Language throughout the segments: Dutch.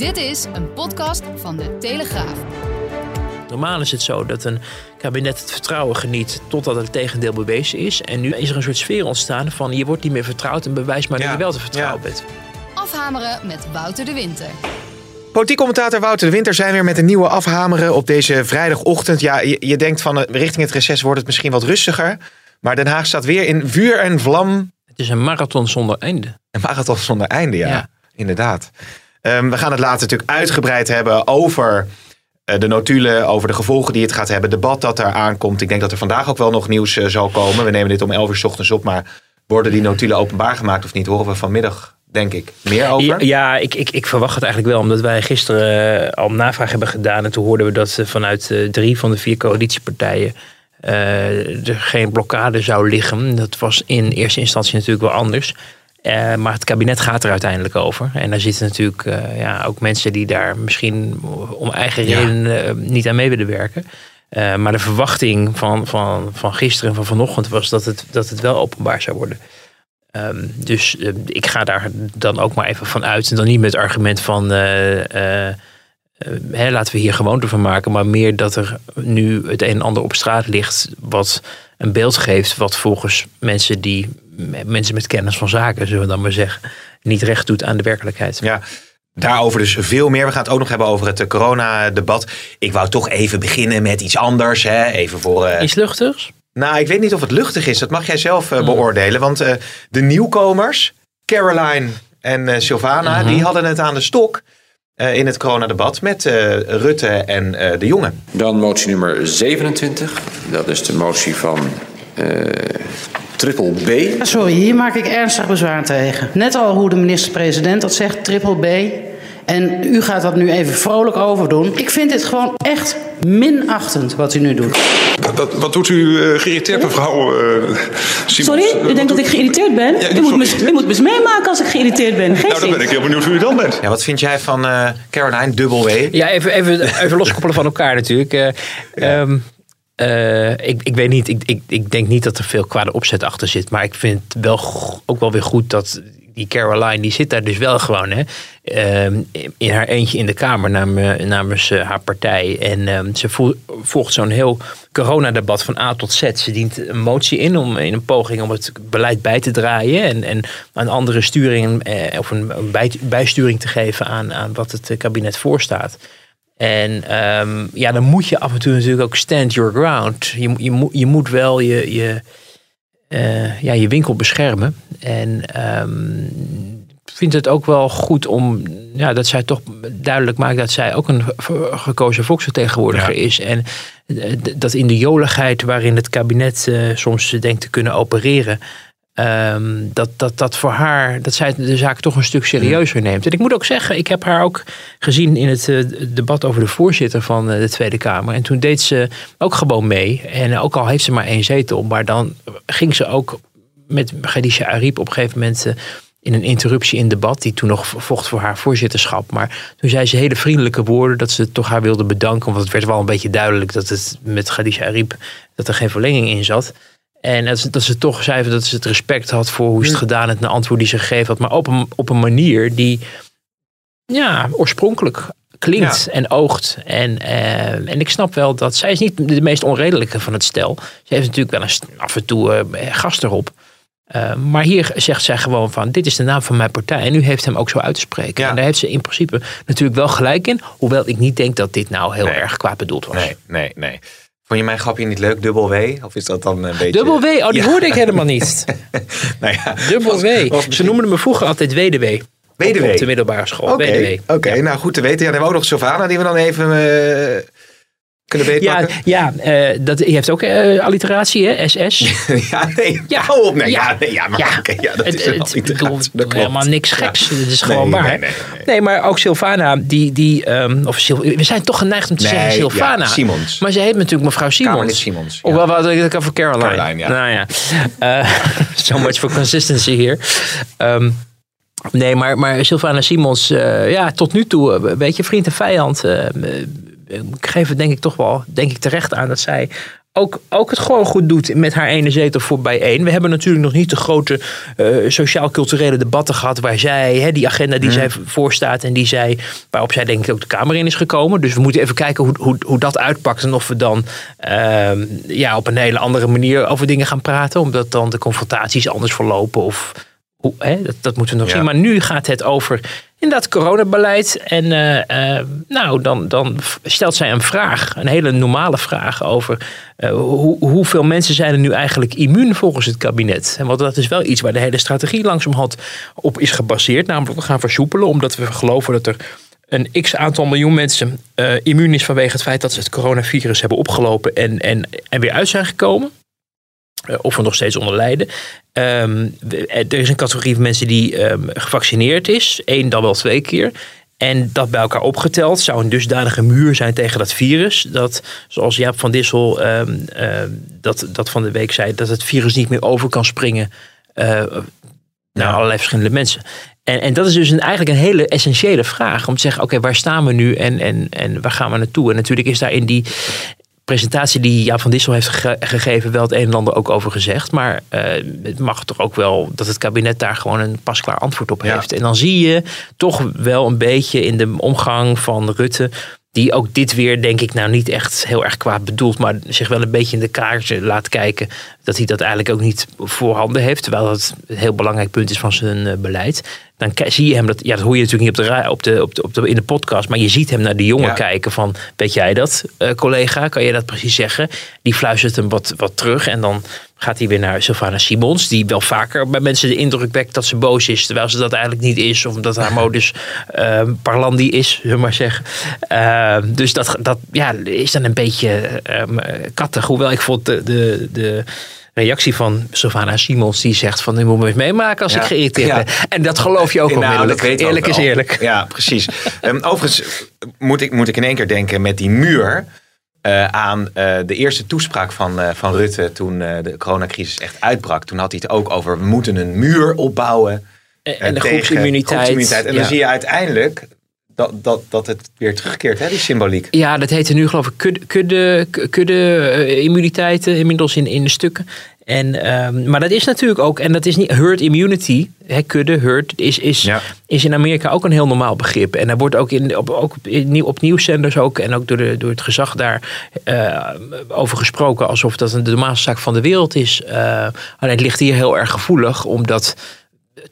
Dit is een podcast van de Telegraaf. Normaal is het zo dat een kabinet het vertrouwen geniet totdat het tegendeel bewezen is. En nu is er een soort sfeer ontstaan van je wordt niet meer vertrouwd en bewijs maar dat Ja, je wel te vertrouwen ja. bent. Afhameren met Wouter de Winter. Politiek commentator Wouter de Winter zijn weer met een nieuwe afhameren op deze vrijdagochtend. Ja, je, je denkt van eh, richting het reces wordt het misschien wat rustiger. Maar Den Haag staat weer in vuur en vlam. Het is een marathon zonder einde. En marathon zonder einde, ja. Ja. Inderdaad. Ehm, we gaan het later natuurlijk uitgebreid hebben over eh, de notulen, over de gevolgen die het gaat hebben. Debat dat daar aankomt. Ik denk dat er vandaag ook wel nog nieuws eh, zal komen. We nemen dit om 11 uur 's ochtends op. Maar worden die notulen openbaar gemaakt of niet? Horen we vanmiddag, denk ik, meer over. Ja, ik, ik, ik verwacht het eigenlijk wel, omdat wij gisteren eh, al navraag hebben gedaan. En toen hoorden we dat vanuit drie van de vier coalitiepartijen er geen blokkade zou liggen. Dat was in eerste instantie natuurlijk wel anders. Eh, maar het kabinet gaat er uiteindelijk over. En daar zitten natuurlijk eh, ja, ook mensen die daar misschien om eigen Ja. reden eh, niet aan mee willen werken. Maar de verwachting van, van, van gisteren en van vanochtend was dat het, dat het wel openbaar zou worden. Ehm, dus ik ga daar dan ook maar even van uit. En dan niet met het argument van hè, laten we hier gewoonte van maken. Maar meer dat er nu het een en ander op straat ligt. Wat een beeld geeft. Wat volgens mensen die mensen met kennis van zaken, zullen we dan maar zeggen. Niet recht doet aan de werkelijkheid. Ja, daarover dus veel meer. We gaan het ook nog hebben over het eh, coronadebat. Ik wou toch even beginnen met iets anders. Hè? Even voor. eh, Iets luchtigs? Nou, ik weet niet of het luchtig is. Dat mag jij zelf Hmm. eh, beoordelen. Want eh, de nieuwkomers, Caroline en eh, Sylvana, Mhm. die hadden het aan de stok. eh, in het coronadebat met eh, Rutte en eh, de jongen. Dan motie nummer 27. Dat is de motie van triple B. Sorry, hier maak ik ernstig bezwaar tegen. Net al hoe de minister-president dat zegt, triple B. En u gaat dat nu even vrolijk overdoen. Ik vind dit gewoon echt minachtend wat u nu doet. Wat, wat doet u eh, geïrriteerd, mevrouw eh Simons? Sorry, u denkt dat ik geïrriteerd ben? Ja, u, moet me, u moet me eens meemaken als ik geïrriteerd ben. Geen Nou, dan ben ik heel benieuwd hoe u dan bent. Ja, wat vind jij van eh, Caroline, dubbel W? Ja, even, even, even loskoppelen van elkaar natuurlijk. Eh, ehm, eh, ik, ik weet niet, ik, ik, denk niet dat er veel kwade opzet achter zit. Maar ik vind het wel, ook wel weer goed dat die Caroline, die zit daar dus wel gewoon. Hè, ehm, in haar eentje in de Kamer nam- namens eh, haar partij. En ehm, ze vo- volgt zo'n heel coronadebat van A tot Z. Ze dient een motie in om in een poging om het beleid bij te draaien. En, en een andere sturing eh, of een, een bij- bijsturing te geven aan, aan wat het kabinet voorstaat. En ehm, ja, dan moet je af en toe natuurlijk ook stand your ground. Je, moet- je, je moet wel je, je, eh, ja, je winkel beschermen. En ehm, ik vind het ook wel goed om ja, dat zij toch duidelijk maakt dat zij ook een ge- gekozen volksvertegenwoordiger Ja. is. En eh, dat in de joligheid waarin het kabinet eh, soms denkt te kunnen opereren. Ehm, dat, dat, dat voor haar, dat zij de zaak toch een stuk serieuzer neemt. En ik moet ook zeggen, ik heb haar ook gezien in het eh, debat over de voorzitter van eh, de Tweede Kamer. En toen deed ze ook gewoon mee. En ook al heeft ze maar één zetel, maar dan ging ze ook met Khadija Ariep op een gegeven moment eh, in een interruptie in debat, die toen nog vocht voor haar voorzitterschap. Maar toen zei ze hele vriendelijke woorden dat ze toch haar wilde bedanken. Want het werd wel een beetje duidelijk dat het met Khadija Ariep dat er geen verlenging in zat. En dat ze, dat ze toch zei dat ze het respect had voor hoe ze het gedaan had, en de antwoord die ze gegeven had. Maar op een, op een manier die ja, oorspronkelijk klinkt en oogt. En, eh, en ik snap wel dat zij is niet de meest onredelijke van het stel. Ze heeft natuurlijk wel eens af en toe eh, gast erop. Eh, maar hier zegt zij gewoon van, dit is de naam van mijn partij. En u heeft hem ook zo uit te spreken. Ja. En daar heeft ze in principe natuurlijk wel gelijk in. Hoewel ik niet denk dat dit nou heel Nee. erg kwaad bedoeld was. Nee, nee, nee. Vond je mijn grapje niet leuk, dubbel W? Of is dat dan een beetje... Dubbel W, oh die hoorde ik helemaal niet. Nou ja, Dubbel was- W. was Ze noemden me vroeger altijd WDW. WDW. Op de middelbare school. Oké, oké. nou goed te weten. Ja, dan hebben we ook nog Sylvana die we dan even... eh, kunnen beetpakken? Ja, ja eh, dat, je heeft ook eh, alliteratie, hè? SS. Ja, nee. Ja. Op. Nee, Ja. ja, nee, ja, maar Ja. ja, dat Het- is het- alliteratie, dat klopt. helemaal niks geks. Het is gewoon waar. nee, nee, nee. Nee, maar ook Sylvana, die, die ehm, of Sil- we zijn toch geneigd om te zeggen Sylvana. Simons. Maar ze heet natuurlijk mevrouw Simons. Simons. Of wat ik over Caroline. Caroline, ja. Nou ja. Eh, so much for consistency hier. Ehm, nee, maar, maar Sylvana Simons, ja, tot nu toe, een beetje vriend en vijand. Eh, eh, ik geef het denk ik toch wel, denk ik terecht aan dat zij ook, ook het gewoon goed doet met haar ene zetel voor één. We hebben natuurlijk nog niet de grote eh, sociaal-culturele debatten gehad waar zij, hè, die agenda die zij voorstaat en die zij, waarop zij denk ik ook de Kamer in is gekomen. Dus we moeten even kijken hoe, hoe, hoe dat uitpakt en of we dan ehm, ja, op een hele andere manier over dingen gaan praten. Omdat dan de confrontaties anders verlopen of hoe, hè, dat, dat moeten we nog Ja. zien. Maar nu gaat het over inderdaad coronabeleid. En eh, eh, nou, dan, dan stelt zij een vraag, een hele normale vraag over eh, hoe, hoeveel mensen zijn er nu eigenlijk immuun volgens het kabinet. En want dat is wel iets waar de hele strategie langzamerhand op is gebaseerd. Namelijk we gaan versoepelen omdat we geloven dat er een x aantal miljoen mensen immuun is vanwege het feit dat ze het coronavirus hebben opgelopen en, en, en weer uit zijn gekomen. Of er nog steeds onder lijden. Ehm, eh, er is een categorie van mensen die ehm, gevaccineerd is. één dan wel twee keer. En dat bij elkaar opgeteld zou een dusdanige muur zijn tegen dat virus. Dat, zoals Jaap van Dissel ehm, dat, dat van de week zei, dat het virus niet meer over kan springen eh, naar allerlei verschillende mensen. En, en dat is dus een, eigenlijk een hele essentiële vraag. Om te zeggen, oké, waar staan we nu en, en, en waar gaan we naartoe? En natuurlijk is daar in die presentatie die Jaap van Dissel heeft gege- gegeven wel het een en ander ook over gezegd. Maar eh, het mag toch ook wel dat het kabinet daar gewoon een pasklaar antwoord op Ja. heeft. En dan zie je toch wel een beetje in de omgang van Rutte... die ook dit weer, denk ik, nou niet echt heel erg kwaad bedoelt... maar zich wel een beetje in de kaartje laat kijken... dat hij dat eigenlijk ook niet voorhanden heeft. Terwijl dat een heel belangrijk punt is van zijn eh, beleid. Dan zie je hem, dat, ja, dat hoor je natuurlijk niet op de, op de, op de, op de, in de podcast... maar je ziet hem naar de jongen Ja. kijken van... weet jij dat, eh, collega? Kan je dat precies zeggen? Die fluistert hem wat, wat terug en dan gaat hij weer naar Sylvana Simons... die wel vaker bij mensen de indruk wekt dat ze boos is... terwijl ze dat eigenlijk niet is... of dat haar modus eh, parlandi is, zullen we maar zeggen. Eh, dus dat, dat ja, is dan een beetje ehm, kattig. Hoewel ik vond de... de, de reactie van Sylvana Simons die zegt van... nu moet me eens meemaken als Ja. ik geïrriteerd Ja. ben. En dat geloof je ook Nou, onmiddellijk. eerlijk ook is eerlijk. Ja, precies. Ehm, overigens moet ik, moet ik in één keer denken met die muur eh, aan eh, de eerste toespraak van, eh, van Rutte toen de coronacrisis echt uitbrak. Toen had hij het ook over we moeten een muur opbouwen. En, de tegen groepsimmuniteit. groepsimmuniteit. En dan zie je uiteindelijk dat, dat, dat het weer terugkeert, hè, die symboliek. Ja, dat heette nu geloof ik kudde, kudde, kudde eh, immuniteiten inmiddels in, in de stukken. En, ehm, maar dat is natuurlijk ook, en dat is niet herd immunity, hè, kudde, herd, is, is, Ja. is in Amerika ook een heel normaal begrip. En daar wordt ook, in, op, ook op, in, nieuw- op nieuwszenders ook, en ook door, de, door het gezag daar eh, over gesproken, alsof dat een de normaalste zaak van de wereld is. Eh, alleen het ligt hier heel erg gevoelig, omdat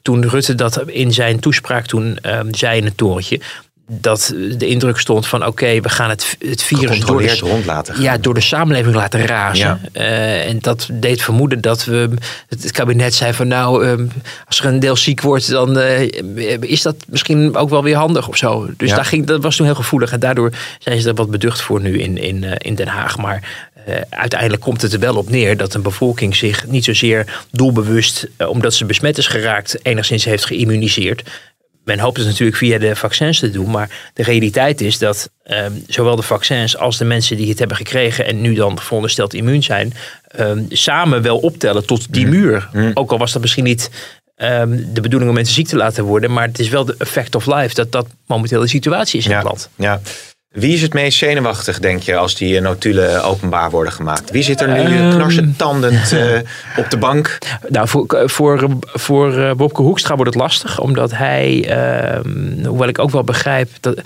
toen Rutte dat in zijn toespraak toen ehm, zei in het torentje, dat de indruk stond van oké, we gaan het, het virus door de, rond laten gaan. ja, door de samenleving laten razen. Ja. Eh, en dat deed vermoeden dat we het kabinet zei van nou, ehm, als er een deel ziek wordt, dan eh, is dat misschien ook wel weer handig of zo. Dus Ja. daar ging, dat was toen heel gevoelig. En daardoor zijn ze er wat beducht voor nu in, in, eh, in Den Haag. Maar uiteindelijk komt het er wel op neer dat een bevolking zich niet zozeer doelbewust, omdat ze besmet is geraakt, enigszins heeft geïmmuniseerd. Men hoopt het natuurlijk via de vaccins te doen, maar de realiteit is dat ehm, zowel de vaccins als de mensen die het hebben gekregen en nu dan verondersteld immuun zijn, ehm, samen wel optellen tot die muur. Ook al was dat misschien niet ehm, de bedoeling om mensen ziek te laten worden, maar het is wel de effect of life dat dat momenteel de situatie is in Ja, het land. ja. Wie is het meest zenuwachtig, denk je, als die eh, notulen openbaar worden gemaakt? Wie zit er nu eh, Ehm. knarsetandend eh, op de bank? Nou, voor, voor, voor eh, Bobke Hoekstra wordt het lastig, omdat hij, ehm, hoewel ik ook wel begrijp, dat,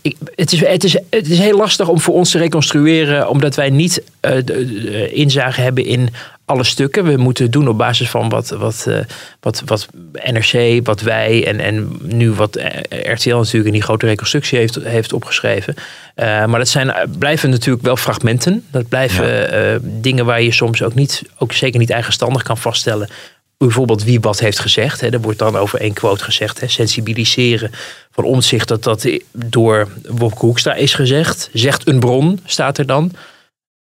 ik, het, is, het, is, het is heel lastig om voor ons te reconstrueren, omdat wij niet eh, de inzage hebben in alle stukken. We moeten doen op basis van wat, wat, eh, wat, wat NRC, wat wij en, en nu wat eh, RTL natuurlijk in die grote reconstructie heeft, heeft opgeschreven. Eh, maar dat zijn, blijven natuurlijk wel fragmenten. Dat blijven eh, dingen waar je soms ook niet, ook zeker niet eigenstandig kan vaststellen bijvoorbeeld wie wat heeft gezegd. Hè. Er wordt dan over één quote gezegd. Hè. Sensibiliseren van omzicht dat dat door Wopke Hoekstra is gezegd. Zegt een bron, staat er dan.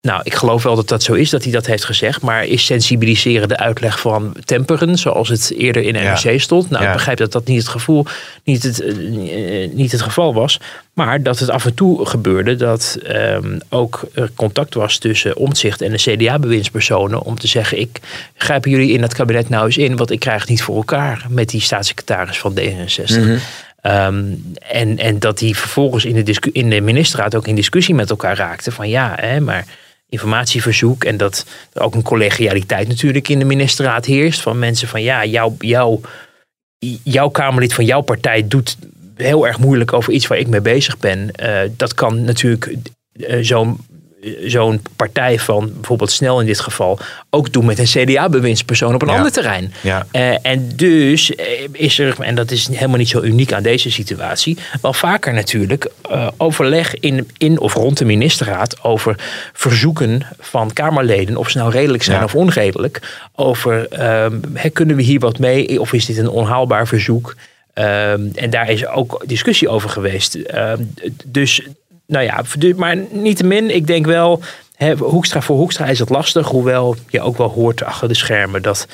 Nou, ik geloof wel dat dat zo is, dat hij dat heeft gezegd. Maar is sensibiliseren de uitleg van temperen, zoals het eerder in NRC stond? Nou, Ja. ik begrijp dat dat niet het gevoel, niet het, eh, eh, niet het geval was. Maar dat het af en toe gebeurde dat ehm, ook er contact was tussen Omtzigt en de CDA-bewindspersonen. Om te zeggen, ik grijpen jullie in dat kabinet nou eens in, want ik krijg het niet voor elkaar met die staatssecretaris van D66. Ehm, en, en dat die vervolgens in de, in de ministerraad ook in discussie met elkaar raakten. Van ja, hè, maar informatieverzoek. En dat ook een collegialiteit natuurlijk in de ministerraad heerst. Van mensen van ja, jouw, jouw, Kamerlid van jouw partij doet heel erg moeilijk over iets waar ik mee bezig ben. Eh, dat kan natuurlijk eh, zo'n zo'n partij van bijvoorbeeld Snel in dit geval ook doen met een CDA-bewindspersoon op een Ja. ander terrein. Ja. Eh, en dus eh, is er, en dat is helemaal niet zo uniek aan deze situatie, wel vaker natuurlijk eh, overleg in, in of rond de ministerraad over verzoeken van Kamerleden, of ze nou redelijk zijn Ja. of onredelijk, over ehm, kunnen we hier wat mee of is dit een onhaalbaar verzoek? Ehm, en daar is ook discussie over geweest. Ehm, dus, nou ja, maar niettemin, ik denk wel, hè, Hoekstra voor Hoekstra is het lastig, hoewel je ook wel hoort achter de schermen dat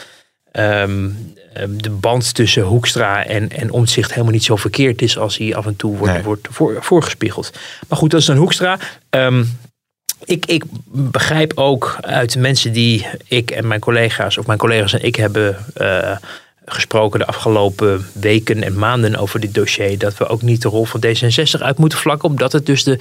ehm, ehm, de band tussen Hoekstra en, en Omtzigt helemaal niet zo verkeerd is als hij af en toe wordt, Nee. wordt voor, voorgespiegeld. Maar goed, dat is dan Hoekstra. Ehm, ik, ik begrijp ook uit de mensen die ik en mijn collega's, of mijn collega's en ik hebben eh, gesproken de afgelopen weken en maanden over dit dossier, dat we ook niet de rol van D66 uit moeten vlakken, omdat het dus de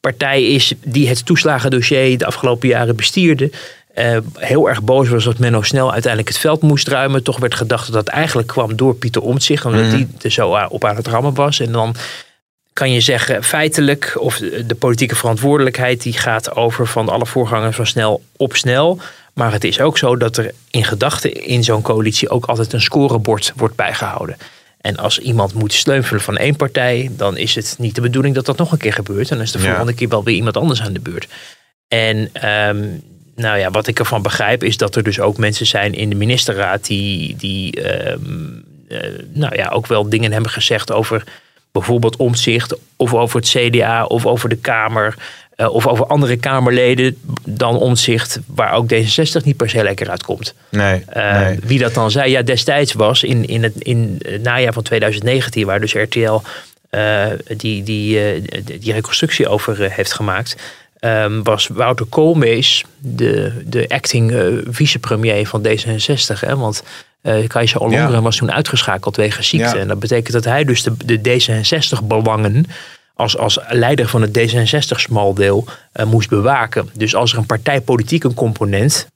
partij is die het toeslagendossier de afgelopen jaren bestierde. eh, heel erg boos was dat Menno Snel uiteindelijk het veld moest ruimen. Toch werd gedacht dat dat eigenlijk kwam door Pieter Omtzigt, omdat die er zo op aan het rammen was. En dan kan je zeggen, feitelijk, of de politieke verantwoordelijkheid, die gaat over van alle voorgangers van snel op snel. Maar het is ook zo dat er in gedachten in zo'n coalitie ook altijd een scorebord wordt bijgehouden. En als iemand moet sleutelen van één partij, dan is het niet de bedoeling dat dat nog een keer gebeurt. En dan is de Ja. volgende keer wel weer iemand anders aan de beurt. En ehm, nou ja, wat ik ervan begrijp is dat er dus ook mensen zijn in de ministerraad die, die ehm, eh, nou ja, ook wel dingen hebben gezegd over bijvoorbeeld omzicht of over het CDA of over de Kamer eh, of over andere Kamerleden dan omzicht waar ook D66 niet per se lekker uitkomt. Nee, Eh, nee. Wie dat dan zei, ja, destijds was in, in, het, in het najaar van 2019, waar dus RTL eh, die, die, die, reconstructie over heeft gemaakt, ehm, was Wouter Koolmees de, de acting vicepremier van D66. Hè? Want eh Kajsa Ollongren Ja. was toen uitgeschakeld wegens ziekte. Ja. En dat betekent dat hij dus de, de D66-belangen als, als leider van het D66-smaldeel eh, moest bewaken. Dus als er een partijpolitieke component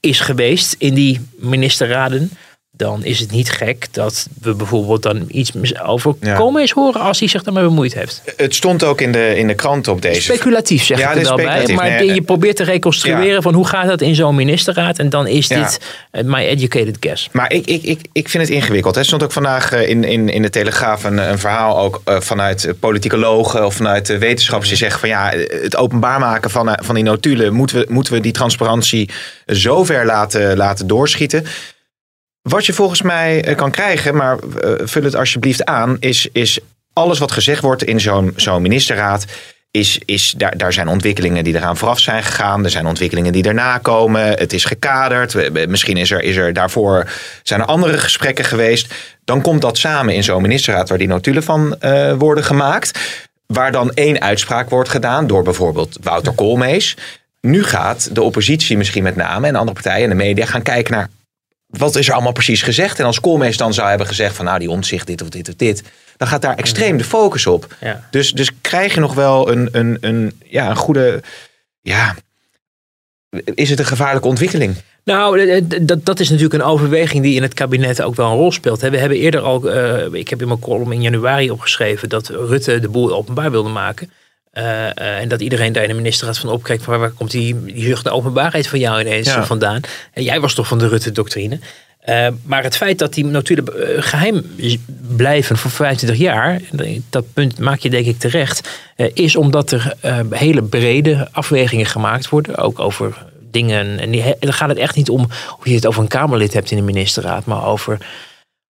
is geweest in die ministerraden, dan is het niet gek dat we bijvoorbeeld dan iets over Ja. Koolmees horen als hij zich daarmee bemoeid heeft. Het stond ook in de, in de krant op deze. Speculatief zeg Ja, ik er wel bij, maar Nee, je probeert te reconstrueren ja. van hoe gaat dat in zo'n ministerraad en dan is dit eh, my educated guess. Maar ik, ik, ik, ik vind het ingewikkeld. Er stond ook vandaag eh, in, in, in de Telegraaf een, een verhaal ook eh, vanuit politicologen of vanuit de wetenschappers die zeggen van ja, het openbaar maken van, van die notulen, moeten we, moeten we die transparantie zo ver laten, laten doorschieten. Wat je volgens mij eh, kan krijgen, maar eh, vul het alsjeblieft aan, is, is alles wat gezegd wordt in zo'n ministerraad. Is, is, daar, daar zijn ontwikkelingen die eraan vooraf zijn gegaan. Er zijn ontwikkelingen die daarna komen. Het is gekaderd. Misschien is er, is er daarvoor zijn er andere gesprekken geweest. Dan komt dat samen in zo'n ministerraad waar die notulen van eh, worden gemaakt. Waar dan één uitspraak wordt gedaan door bijvoorbeeld Wouter Koolmees. Nu gaat de oppositie misschien met name en andere partijen en de media gaan kijken naar wat is er allemaal precies gezegd? En als Koolmees dan zou hebben gezegd van nou die omzicht dit of dit of dit. Dan gaat daar extreem de focus op. Ja. Dus, dus krijg je nog wel een, een, een, ja, een goede... Ja, is het een gevaarlijke ontwikkeling? Nou, eh, d- dat, dat is natuurlijk een overweging die in het kabinet ook wel een rol speelt. We hebben eerder al, eh, ik heb in mijn column in januari opgeschreven dat Rutte de boel openbaar wilde maken. Eh, eh, en dat iedereen daar in de ministerraad van opkijkt van waar komt die, die naar openbaarheid van jou ineens Ja. vandaan. En jij was toch van de Rutte-doctrine. Eh, maar het feit dat die eh, geheim blijven voor 25 jaar, dat punt maak je denk ik terecht, is omdat er hele brede afwegingen gemaakt worden, ook over dingen. En die, dan gaat het echt niet om hoe je het over een Kamerlid hebt in de ministerraad, maar over,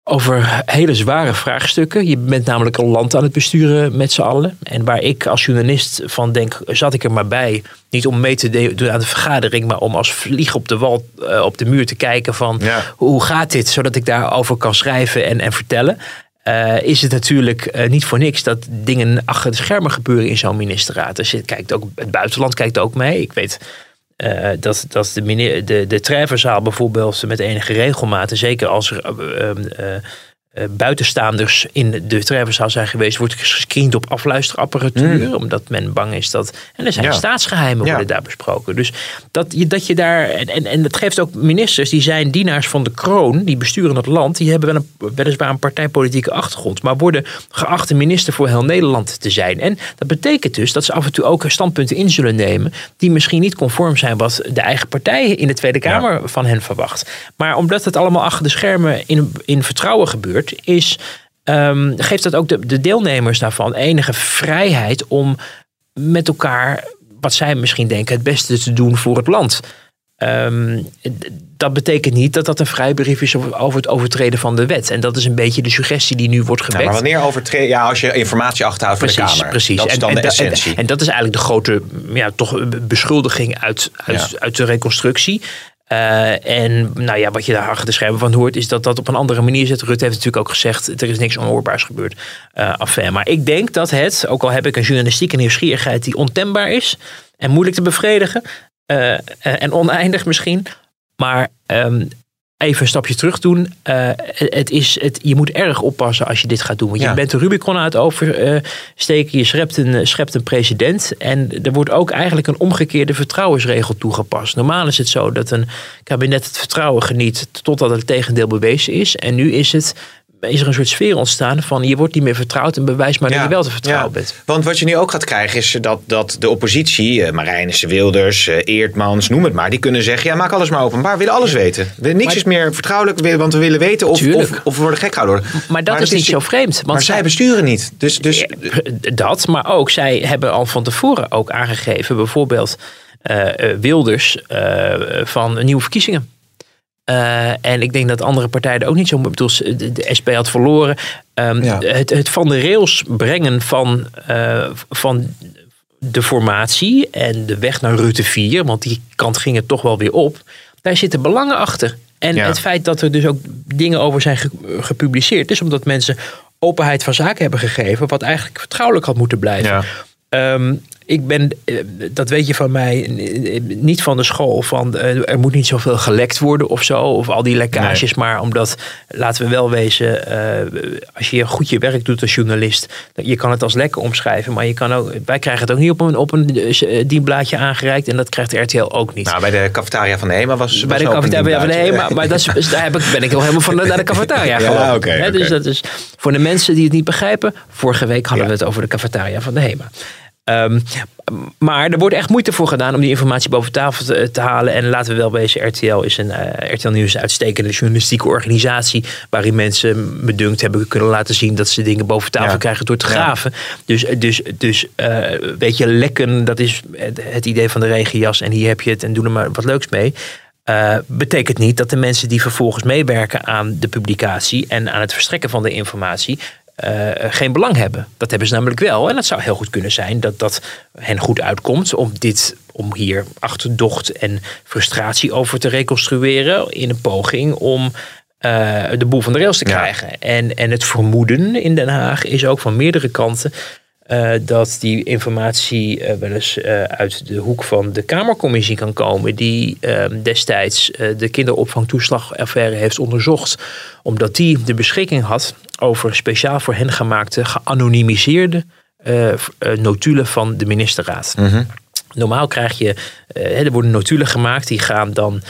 over hele zware vraagstukken. Je bent namelijk een land aan het besturen met z'n allen. En waar ik als journalist van denk, zat ik er maar bij. Niet om mee te doen aan de vergadering, maar om als vlieg op de wal, eh, op de muur te kijken van Ja. hoe gaat dit, zodat ik daarover kan schrijven en, en vertellen. Eh, is het natuurlijk eh, niet voor niks dat dingen achter de schermen gebeuren in zo'n ministerraad. Dus kijkt ook, het buitenland kijkt ook mee. Ik weet eh, dat, dat de, de, de Treffenzaal bijvoorbeeld met enige regelmaat, zeker als er eh, eh, eh, buitenstaanders in de Treffenzaal zijn geweest, wordt gescreend op afluisterapparatuur, omdat men bang is dat. En er zijn Ja. staatsgeheimen Ja. worden daar besproken. Dus dat je, dat je daar. En, en, en dat geeft ook ministers, die zijn dienaars van de kroon, die besturen het land, die hebben wel een, weliswaar een partijpolitieke achtergrond, maar worden geacht de minister voor heel Nederland te zijn. En dat betekent dus dat ze af en toe ook standpunten in zullen nemen die misschien niet conform zijn wat de eigen partij in de Tweede Kamer van hen verwacht. Maar omdat het allemaal achter de schermen in, in vertrouwen gebeurt, is, ehm, geeft dat ook de, de deelnemers daarvan enige vrijheid om met elkaar, wat zij misschien denken, het beste te doen voor het land. Ehm, dat betekent niet dat dat een vrijbrief is over het overtreden van de wet. En dat is een beetje de suggestie die nu wordt Ja, gewekt. maar wanneer overtreed, ja, als je informatie achterhoudt voor de Precies, Kamer. precies. Dat is En- dan en, de en- essentie. En, dat is eigenlijk de grote ja, toch beschuldiging uit, uit, Ja. uit de reconstructie. Eh, en nou ja, wat je daar achter de schermen van hoort, is dat dat op een andere manier zit. Rutte heeft natuurlijk ook gezegd, er is niks onhoorbaars gebeurd. eh affaire. Maar ik denk dat het, ook al heb ik een journalistieke nieuwsgierigheid die ontembaar is en moeilijk te bevredigen eh, en oneindig misschien. Maar ehm, even een stapje terug doen. Eh, het is, het, je moet erg oppassen als je dit gaat doen. Want Ja. je bent de Rubicon aan het oversteken. je schept een, schept een president. En er wordt ook eigenlijk een omgekeerde vertrouwensregel toegepast. Normaal is het zo dat een kabinet het vertrouwen geniet totdat het tegendeel bewezen is. En nu is het is er een soort sfeer ontstaan van je wordt niet meer vertrouwd en bewijs maar dat je wel te vertrouwen ja. bent. Want wat je nu ook gaat krijgen is dat, dat de oppositie, eh, Marijnissen, Wilders, eh, Eertmans, noem het maar, die kunnen zeggen, ja maak alles maar openbaar, we willen alles weten. We, niks Maar- is meer vertrouwelijk, we- want we willen weten of, of, of we worden gek gehouden. worden. Maar dat is niet zo vreemd. Want Maar zij besturen niet. Dus, dus Ja, dat, maar ook zij hebben al van tevoren ook aangegeven, bijvoorbeeld eh, eh, Wilders eh, van nieuwe verkiezingen. Eh, en ik denk dat andere partijen er ook niet zo. Bedoel, de, SP had verloren. Ehm, Ja. het, het van de rails brengen van, eh, van de formatie en de weg naar Rutte 4, want die kant ging het toch wel weer op. Daar zitten belangen achter. En Ja. het feit dat er dus ook dingen over zijn ge- gepubliceerd, is omdat mensen openheid van zaken hebben gegeven, wat eigenlijk vertrouwelijk had moeten blijven. Ja. Ehm, ik ben, eh, dat weet je van mij, niet van de school van eh, er moet niet zoveel gelekt worden of zo, of al die lekkages, maar omdat, laten we wel wezen, eh, als je goed je werk doet als journalist, je kan het als lekker omschrijven, maar je kan ook, wij krijgen het ook niet op een, op een dienblaadje aangereikt en dat krijgt RTL ook niet. nou, bij de cafetaria van de HEMA was bij was de cafetaria van de. HEMA. Maar dat is, daar heb ik, ben ik heel helemaal van naar de cafetaria Ja, oké, Hè, Dus dat is voor de mensen die het niet begrijpen. Vorige week hadden Ja. we het over de cafetaria van de HEMA. Ehm, maar er wordt echt moeite voor gedaan om die informatie boven tafel te, te halen. En laten we wel wezen, RTL is een eh, RTL Nieuws is een uitstekende journalistieke organisatie. Waarin mensen me dunkt hebben kunnen laten zien dat ze dingen boven tafel Ja. krijgen door te Ja. graven. Dus, dus, dus eh, weet je, lekken, dat is het, het idee van de regenjas. En hier heb je het en doe er maar wat leuks mee. Eh, betekent niet dat de mensen die vervolgens meewerken aan de publicatie en aan het verstrekken van de informatie eh, geen belang hebben. Dat hebben ze namelijk wel. En het zou heel goed kunnen zijn dat dat hen goed uitkomt om dit om hier achterdocht en frustratie over te reconstrueren in een poging om eh, de boel van de rails te Ja. krijgen. En, en het vermoeden in Den Haag is ook van meerdere kanten eh, dat die informatie eh, wel eens eh, uit de hoek van de Kamercommissie kan komen, die eh, destijds de kinderopvangtoeslagaffaire heeft onderzocht, omdat die de beschikking had over speciaal voor hen gemaakte geanonimiseerde notulen van de ministerraad. Normaal krijg je, eh, er worden notulen gemaakt, die gaan dan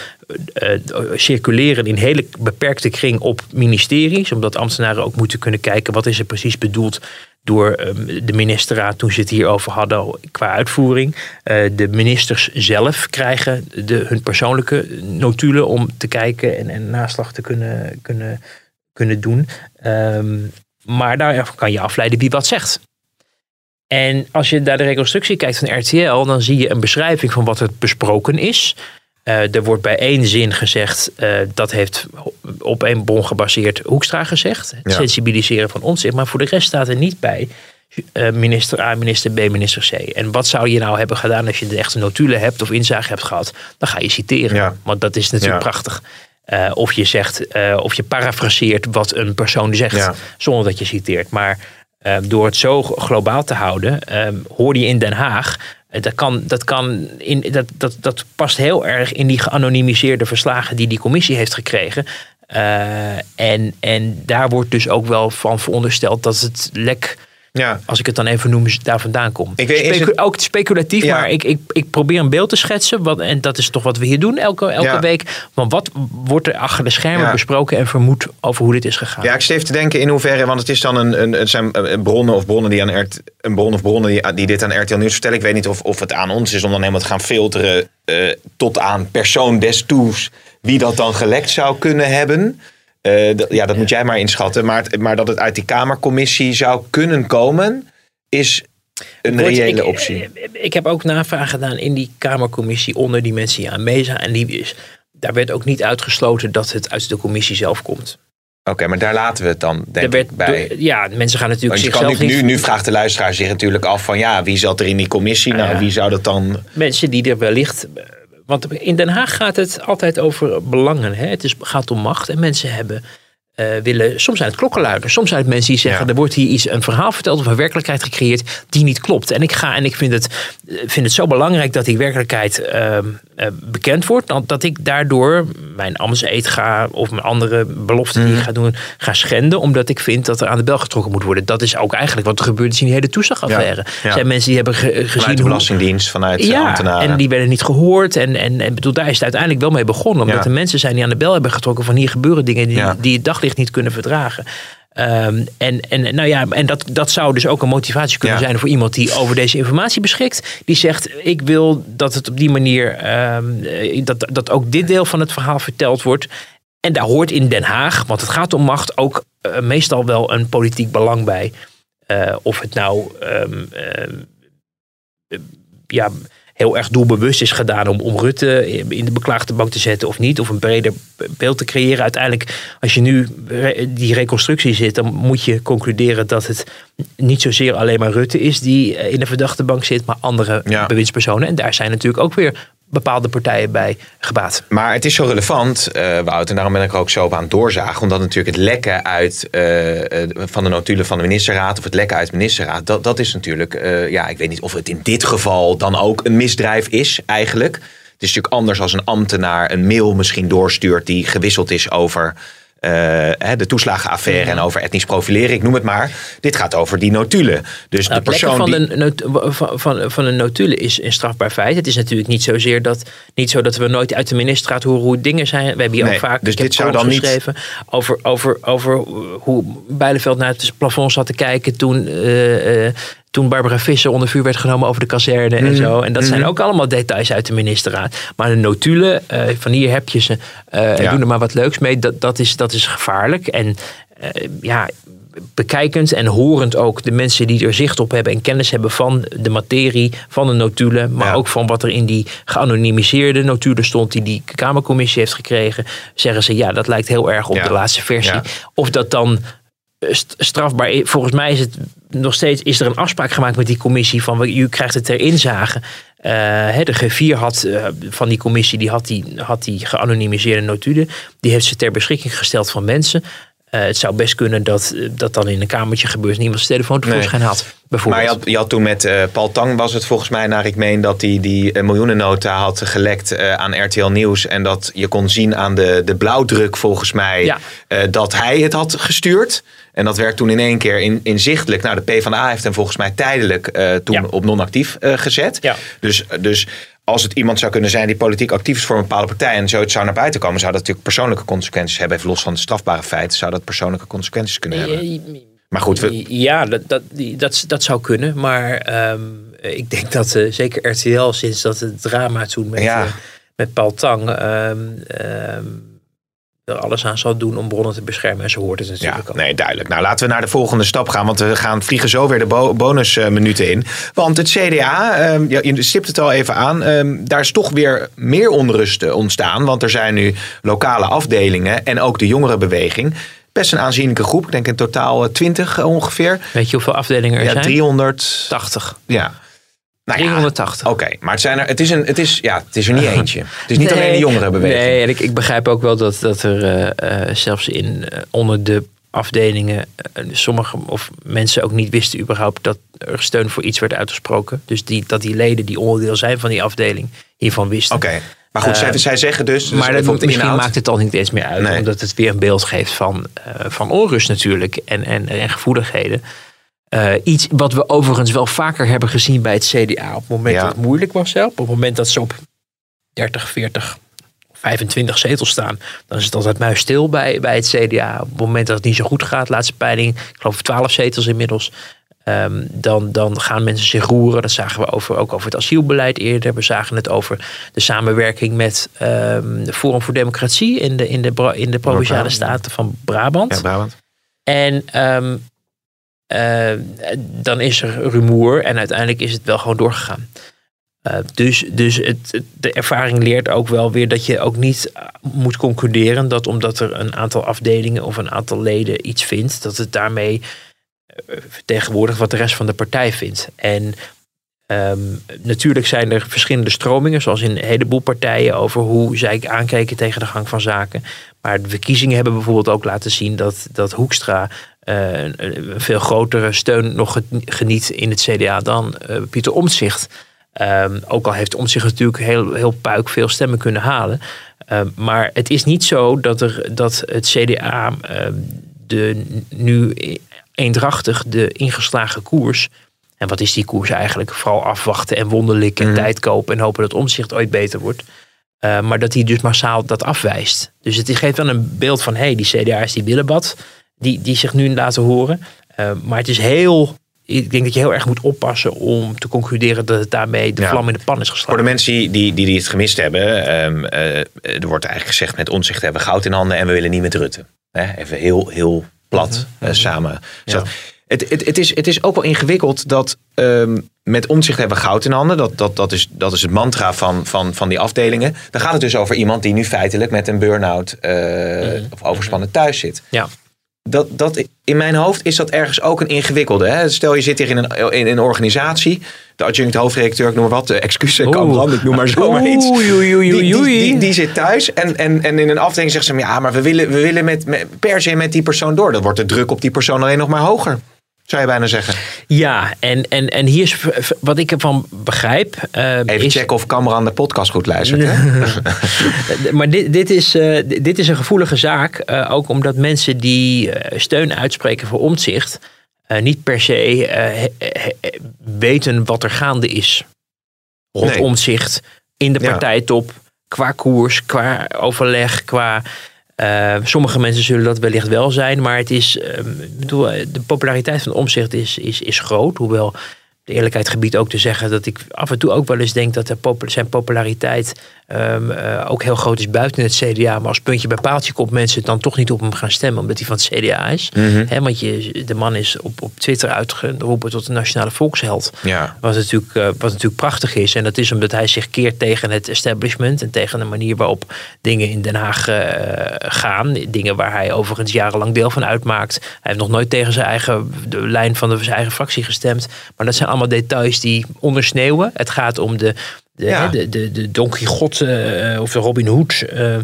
eh, eh, circuleren in hele beperkte kring op ministeries, omdat ambtenaren ook moeten kunnen kijken wat is er precies bedoeld door ehm, de ministerraad toen ze het hierover hadden qua uitvoering. De ministers zelf krijgen de, hun persoonlijke notulen om te kijken en, en naslag te kunnen, kunnen, kunnen doen. Ehm, maar daar kan je afleiden wie wat zegt. En als je naar de reconstructie kijkt van RTL, dan zie je een beschrijving van wat er besproken is. Eh, er wordt bij één zin gezegd, eh, dat heeft op één bron gebaseerd Hoekstra gezegd. Het Ja. sensibiliseren van ons. Maar voor de rest staat er niet bij eh, minister A, minister B, minister C. En wat zou je nou hebben gedaan als je de echte notulen hebt of inzage hebt gehad? Dan ga je citeren. Ja. Want dat is natuurlijk Ja. prachtig. Of je zegt, of je parafraseert wat een persoon zegt, zonder dat je citeert. Maar door het zo globaal te houden, eh, hoorde je in Den Haag. eh, Dat, kan, dat, kan in, dat, dat, dat past heel erg in die geanonimiseerde verslagen die die commissie heeft gekregen. Eh, en, en daar wordt dus ook wel van verondersteld dat het lek, Ja. als ik het dan even noem, daar vandaan komt. Ik weet- Specu- het- Ook speculatief, Ja. maar ik, ik, ik probeer een beeld te schetsen. Wat, en dat is toch wat we hier doen elke, elke Ja. week. Want wat wordt er achter de schermen Ja. besproken en vermoed over hoe dit is gegaan? Ja, ik zit even te denken in hoeverre, want het is dan een, een, het zijn eh, bronnen of bronnen die aan RT, een bron of bronnen die, die dit aan RTL Nieuws vertellen. Ik weet niet of, of het aan ons is om dan helemaal te gaan filteren eh, tot aan persoon des toes wie dat dan gelekt zou kunnen hebben. Eh, dat- ja, dat moet jij maar inschatten. Maar, het- maar dat het uit die Kamercommissie zou kunnen komen, is een Wordt- reële ik, optie. eh, Ik heb ook navraag gedaan in die Kamercommissie onder die mensen die aan Meza en Libiërs. Daar werd ook niet uitgesloten dat het uit de commissie zelf komt. Oké, maar daar laten we het dan denk werd ik bij. door- ja, mensen gaan natuurlijk Want je kan zichzelf niet, nu, nu vraagt de luisteraar zich natuurlijk af van ja, wie zat er in die commissie? Nou, ja. wie zou dat dan... Mensen die er wellicht... Want in Den Haag gaat het altijd over belangen. Hè? Het is, gaat om macht en mensen hebben... eh, willen, soms zijn het klokkenluiders, soms zijn het mensen die zeggen: Ja. er wordt hier iets, een verhaal verteld of een werkelijkheid gecreëerd die niet klopt. En ik ga en ik vind het, eh, vind het zo belangrijk dat die werkelijkheid ehm, eh, bekend wordt, dat, dat ik daardoor mijn ambtseed ga of mijn andere beloften Mhm. die ik ga doen, ga schenden, omdat ik vind dat er aan de bel getrokken moet worden. Dat is ook eigenlijk wat er gebeurd is in die hele toeslagaffaire. Ja, ja. Er zijn mensen die hebben ge- gezien Vanuit de hoe, Belastingdienst, vanuit ja, ambtenaren. en die werden niet gehoord. En, en, en bedoel, daar is het uiteindelijk wel mee begonnen. Omdat er mensen zijn die aan de bel hebben getrokken van hier gebeuren dingen die, Ja. die het daglicht niet kunnen verdragen. Ehm, en, en, nou ja, en dat, dat zou dus ook een motivatie kunnen Ja. zijn voor iemand die over deze informatie beschikt. Die zegt, ik wil dat het op die manier, ehm, eh, dat, dat ook dit deel van het verhaal verteld wordt. En daar hoort in Den Haag, want het gaat om macht, ook eh, meestal wel een politiek belang bij. Eh, of het nou ehm, ehm, eh, ja, heel erg doelbewust is gedaan om, om Rutte in de beklaagde bank te zetten of niet. Of een breder beeld te creëren. Uiteindelijk, als je nu die reconstructie zit, dan moet je concluderen dat het niet zozeer alleen maar Rutte is die eh, in de verdachte bank zit, maar andere Ja. bewindspersonen. En daar zijn natuurlijk ook weer bepaalde partijen bij gebaat. Maar het is zo relevant, eh Wout, en daarom ben ik er ook zo op aan doorzagen. Omdat natuurlijk het lekken uit, eh, eh, van de notulen van de ministerraad... of het lekken uit de ministerraad, dat, dat is natuurlijk... ja, ik weet niet of het in dit geval dan ook een misdrijf is eigenlijk. Het is natuurlijk anders als een ambtenaar een mail misschien doorstuurt... die gewisseld is over... eh, de toeslagenaffaire en over etnisch profileren, ik noem het maar. Dit gaat over die notulen. Dus Nou, de persoon van, die... de, not- van, van, van een notulen is een strafbaar feit. Het is natuurlijk niet zozeer dat, niet zo dat we nooit uit de ministerraad horen hoe dingen zijn. We hebben hier Nee, ook vaak dus dit zou dan niet- geschreven over, over, over hoe Bijleveld naar het plafond zat te kijken toen, eh, eh, toen Barbara Visser onder vuur werd genomen over de kazerne Mhm. en zo. En dat zijn ook allemaal details uit de ministerraad. Maar de notulen, eh, van hier heb je ze, eh Ja. doe er maar wat leuks mee. Dat, dat, is, dat is gevaarlijk. En eh, ja, bekijkend en horend ook de mensen die er zicht op hebben en kennis hebben van de materie, van de notulen, maar Ja. ook van wat er in die geanonimiseerde notulen stond die die Kamercommissie heeft gekregen, zeggen ze ja, dat lijkt heel erg op Ja. de laatste versie. Ja. Of dat dan strafbaar. Volgens mij is het nog steeds is er een afspraak gemaakt met die commissie van u krijgt het ter inzage. Eh, hè, de G4 had eh, van die commissie die had die, had die geanonimiseerde notulen. Die heeft ze ter beschikking gesteld van mensen. Eh, het zou best kunnen dat dat dan in een kamertje gebeurt en iemand zijn telefoon tevoorschijn had. Maar Bijvoorbeeld. je had, je had toen met Paul Tang was het volgens mij naar ik meen dat hij die eh, miljoenennota had gelekt aan RTL Nieuws. En dat je kon zien aan de, de blauwdruk volgens mij Ja. dat hij het had gestuurd. En dat werd toen in één keer in, inzichtelijk. Nou, de PvdA heeft hem volgens mij tijdelijk eh, toen Ja. op non-actief eh, gezet. Ja. Dus, dus als het iemand zou kunnen zijn die politiek actief is voor een bepaalde partij en zoiets zou naar buiten komen, zou dat natuurlijk persoonlijke consequenties hebben. Even los van de strafbare feiten, zou dat persoonlijke consequenties kunnen hebben. Eh, Maar goed, we, Ja, dat, dat, dat, dat zou kunnen. Maar ehm, ik denk dat eh, zeker RTL sinds dat het drama toen met, Ja. eh, met Paul Tang. ehm, ehm, er alles aan zal doen om bronnen te beschermen. En zo hoort het Ja, natuurlijk ook. nee, duidelijk. Nou, laten we naar de volgende stap gaan. Want we gaan vliegen zo weer de bo- bonusminuten in. Want het CDA, ehm, ja, je stipt het al even aan. ehm, daar is toch weer meer onrust eh, ontstaan. Want er zijn nu lokale afdelingen en ook de jongerenbeweging. Best een aanzienlijke groep. Ik denk in totaal eh, 20 ongeveer. Weet je hoeveel afdelingen er Ja, zijn? 380. Ja. Nou ja, 380. Oké, maar het, zijn er, het, is een, het, is, ja, het is er niet eentje. Het is niet alleen de jongerenbeweging. Nee, en ik, ik begrijp ook wel dat, dat er eh, eh, zelfs in, eh, onder de afdelingen sommige of mensen ook niet wisten überhaupt dat er steun voor iets werd uitgesproken. Dus die, dat die leden die onderdeel zijn van die afdeling hiervan wisten. Oké, maar goed, zij, Eh, zij zeggen dus... dus maar dat, misschien inhoud. maakt het al niet eens meer uit. Nee. Omdat het weer een beeld geeft van, van onrust natuurlijk. En, en, en gevoeligheden. Eh, iets wat we overigens wel vaker hebben gezien bij het CDA. Op het moment Ja. dat het moeilijk was. Hè, op het moment dat ze op 30, 40, 25 zetels staan. Dan is het altijd muisstil bij, bij het CDA. Op het moment dat het niet zo goed gaat. Laatste peiling. Ik geloof 12 zetels inmiddels. ehm, dan, dan gaan mensen zich roeren. Dat zagen we over, ook over het asielbeleid eerder. We zagen het over de samenwerking met ehm de Forum voor Democratie in de, in de, in de Provinciale. Staten van Brabant. Ja, Brabant. En ehm, eh, dan is er rumoer en uiteindelijk is het wel gewoon doorgegaan. Eh, dus dus het, de ervaring leert ook wel weer dat je ook niet eh, moet concluderen dat omdat er een aantal afdelingen of een aantal leden iets vindt, dat het daarmee vertegenwoordigt wat de rest van de partij vindt. En ehm, natuurlijk zijn er verschillende stromingen, zoals in een heleboel partijen, over hoe zij aankijken tegen de gang van zaken. Maar de verkiezingen hebben bijvoorbeeld ook laten zien dat, dat Hoekstra een, een veel grotere steun nog geniet in het CDA dan eh, Pieter Omtzigt. Ehm, ook al heeft Omtzigt natuurlijk heel, heel puik veel stemmen kunnen halen. Ehm, maar het is niet zo dat, er, dat het CDA ehm, de, nu eendrachtig de ingeslagen koers. En wat is die koers eigenlijk? Vooral afwachten en wonderlijk en Mhm. tijd kopen en hopen dat Omtzigt ooit beter wordt. Uh, maar dat hij dus massaal dat afwijst. Dus het geeft wel een beeld van: hé, hey, die CDA's die willen wat. Die, die zich nu laten horen. Uh, maar het is heel. Ik denk dat je heel erg moet oppassen om te concluderen dat het daarmee de Ja. vlam in de pan is geslagen. Voor de mensen die, die, die, het gemist hebben, ehm, eh, er wordt eigenlijk gezegd met ons hebben we goud in handen en we willen niet met Rutte. Hè, even heel, heel plat Mhm. eh, samen. gezet. Het, het, het, is, het is ook wel ingewikkeld dat ehm, met omzicht hebben we goud in handen. Dat, dat, dat, is, dat is het mantra van, van, van die afdelingen. Dan gaat het dus over iemand die nu feitelijk met een burn-out eh, of overspannen thuis zit. Ja. Dat, dat, in mijn hoofd is dat ergens ook een ingewikkelde. Hè? Stel je zit hier in een, in een organisatie. De adjunct hoofdredacteur, ik noem maar wat. De excuses, Kamran, ik noem maar zomaar iets. Oei, oei, oei, Die, die, oei. die, die zit thuis en, en, en in een afdeling zegt ze... ja, maar we willen, we willen met, met, per se met die persoon door. Dan wordt de druk op die persoon alleen nog maar hoger. Zou je bijna zeggen. Ja, en, en, en hier is wat ik ervan begrijp. eh, Even is, checken of Kamran de podcast goed luistert. Hè? Maar dit, dit, is, eh, dit is een gevoelige zaak. eh, ook omdat mensen die eh, steun uitspreken voor omzicht. niet per se weten wat er gaande is. Rond Nee. omzicht. In de partijtop. Qua koers, qua overleg, qua. Eh, sommige mensen zullen dat wellicht wel zijn, maar het is, eh, ik bedoel, eh, de populariteit van omzicht is, is, is groot. Hoewel de eerlijkheid gebied ook te zeggen dat ik af en toe ook wel eens denk dat zijn populariteit ehm, eh, ook heel groot is buiten het CDA. Maar als puntje bij paaltje komt mensen dan toch niet op hem gaan stemmen omdat hij van het CDA is. Mhm. Want je, de man is op, op Twitter uitgeroepen tot de nationale volksheld. Ja. Wat natuurlijk, eh, wat natuurlijk prachtig is. En dat is omdat hij zich keert tegen het establishment. En tegen de manier waarop dingen in Den Haag eh, gaan. Dingen waar hij overigens jarenlang deel van uitmaakt. Hij heeft nog nooit tegen zijn eigen de lijn van de, zijn eigen fractie gestemd. Maar dat zijn allemaal details die ondersneeuwen. Het gaat om de. De, Ja. de, de, de Don Quixote eh, of de Robin Hood. eh, eh,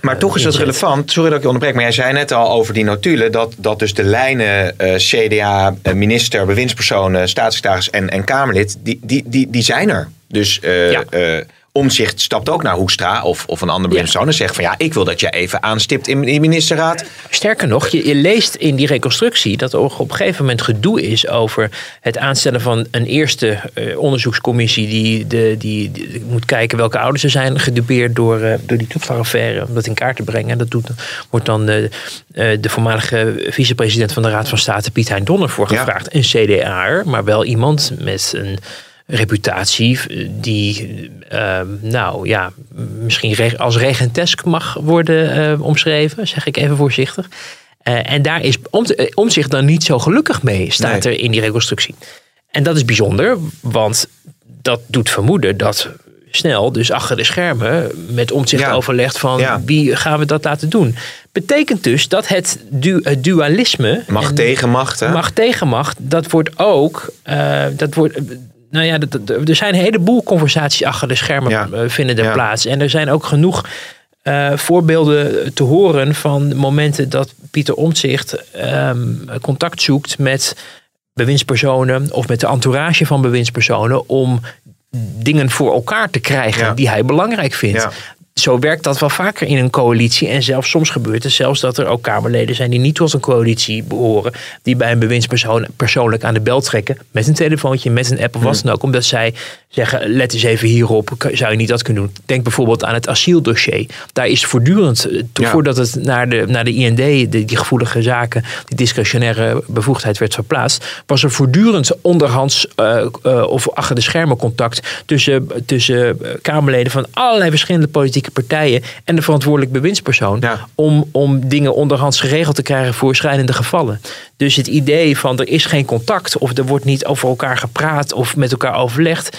Maar toch is dat relevant. Sorry dat ik je onderbreek. Maar jij zei net al over die notulen. Dat, dat dus de lijnen CDA, minister, bewindspersonen, staatssecretaris en, en Kamerlid. Die, die, die, die zijn er. Dus Ja. Omzicht stapt ook naar Hoekstra of, of een andere bewindspersoon. En zegt van ja, ik wil dat jij even aanstipt in die ministerraad. Sterker nog, je, je leest in die reconstructie dat er op een gegeven moment gedoe is over het aanstellen van een eerste eh, onderzoekscommissie die, de, die, die moet kijken welke ouders er zijn gedupeerd door, eh, door die toeslagaffaire, om dat in kaart te brengen. En dat doet, wordt dan de, eh, de voormalige vicepresident van de Raad van State, Piet Hein Donner, voor Ja. gevraagd. Een CDA'er, maar wel iemand met een reputatie eh, die, eh, nou ja, misschien als regentesk mag worden eh, omschreven, zeg ik even voorzichtig. En daar is om, om zich dan niet zo gelukkig mee, staat Nee. er in die reconstructie. En dat is bijzonder, want dat doet vermoeden dat snel, dus achter de schermen, met omzicht Ja. overlegt van Ja. wie gaan we dat laten doen. Betekent dus dat het, du het dualisme. Macht en tegen macht, hè? Macht tegen macht, dat wordt ook. dat wordt, nou ja, dat, dat- er zijn een heleboel conversaties achter de schermen Ja. eh, vinden er Ja. plaats. En er zijn ook genoeg eh, voorbeelden te horen van momenten dat Pieter Omtzigt ehm, contact zoekt met bewindspersonen of met de entourage van bewindspersonen om dingen voor elkaar te krijgen Ja. die hij belangrijk vindt. Zo werkt dat wel vaker in een coalitie. En zelfs soms gebeurt het zelfs dat er ook Kamerleden zijn die niet tot een coalitie behoren. Die bij een bewindspersoon persoonlijk aan de bel trekken. Met een telefoontje, met een app of wat dan ook. Omdat zij zeggen, let eens even hierop. Zou je niet dat kunnen doen? Denk bijvoorbeeld aan het asieldossier. Daar is voortdurend, eh, Ja. voordat het naar de, naar de IND, de, die gevoelige zaken, die discretionaire bevoegdheid werd verplaatst. Was er voortdurend onderhands eh, eh, of achter de schermen contact tussen, tussen Kamerleden van allerlei verschillende politieke partijen en de verantwoordelijk bewindspersoon. Ja. Om, om dingen onderhands geregeld te krijgen voor schrijnende gevallen. Dus het idee van er is geen contact of er wordt niet over elkaar gepraat of met elkaar overlegd.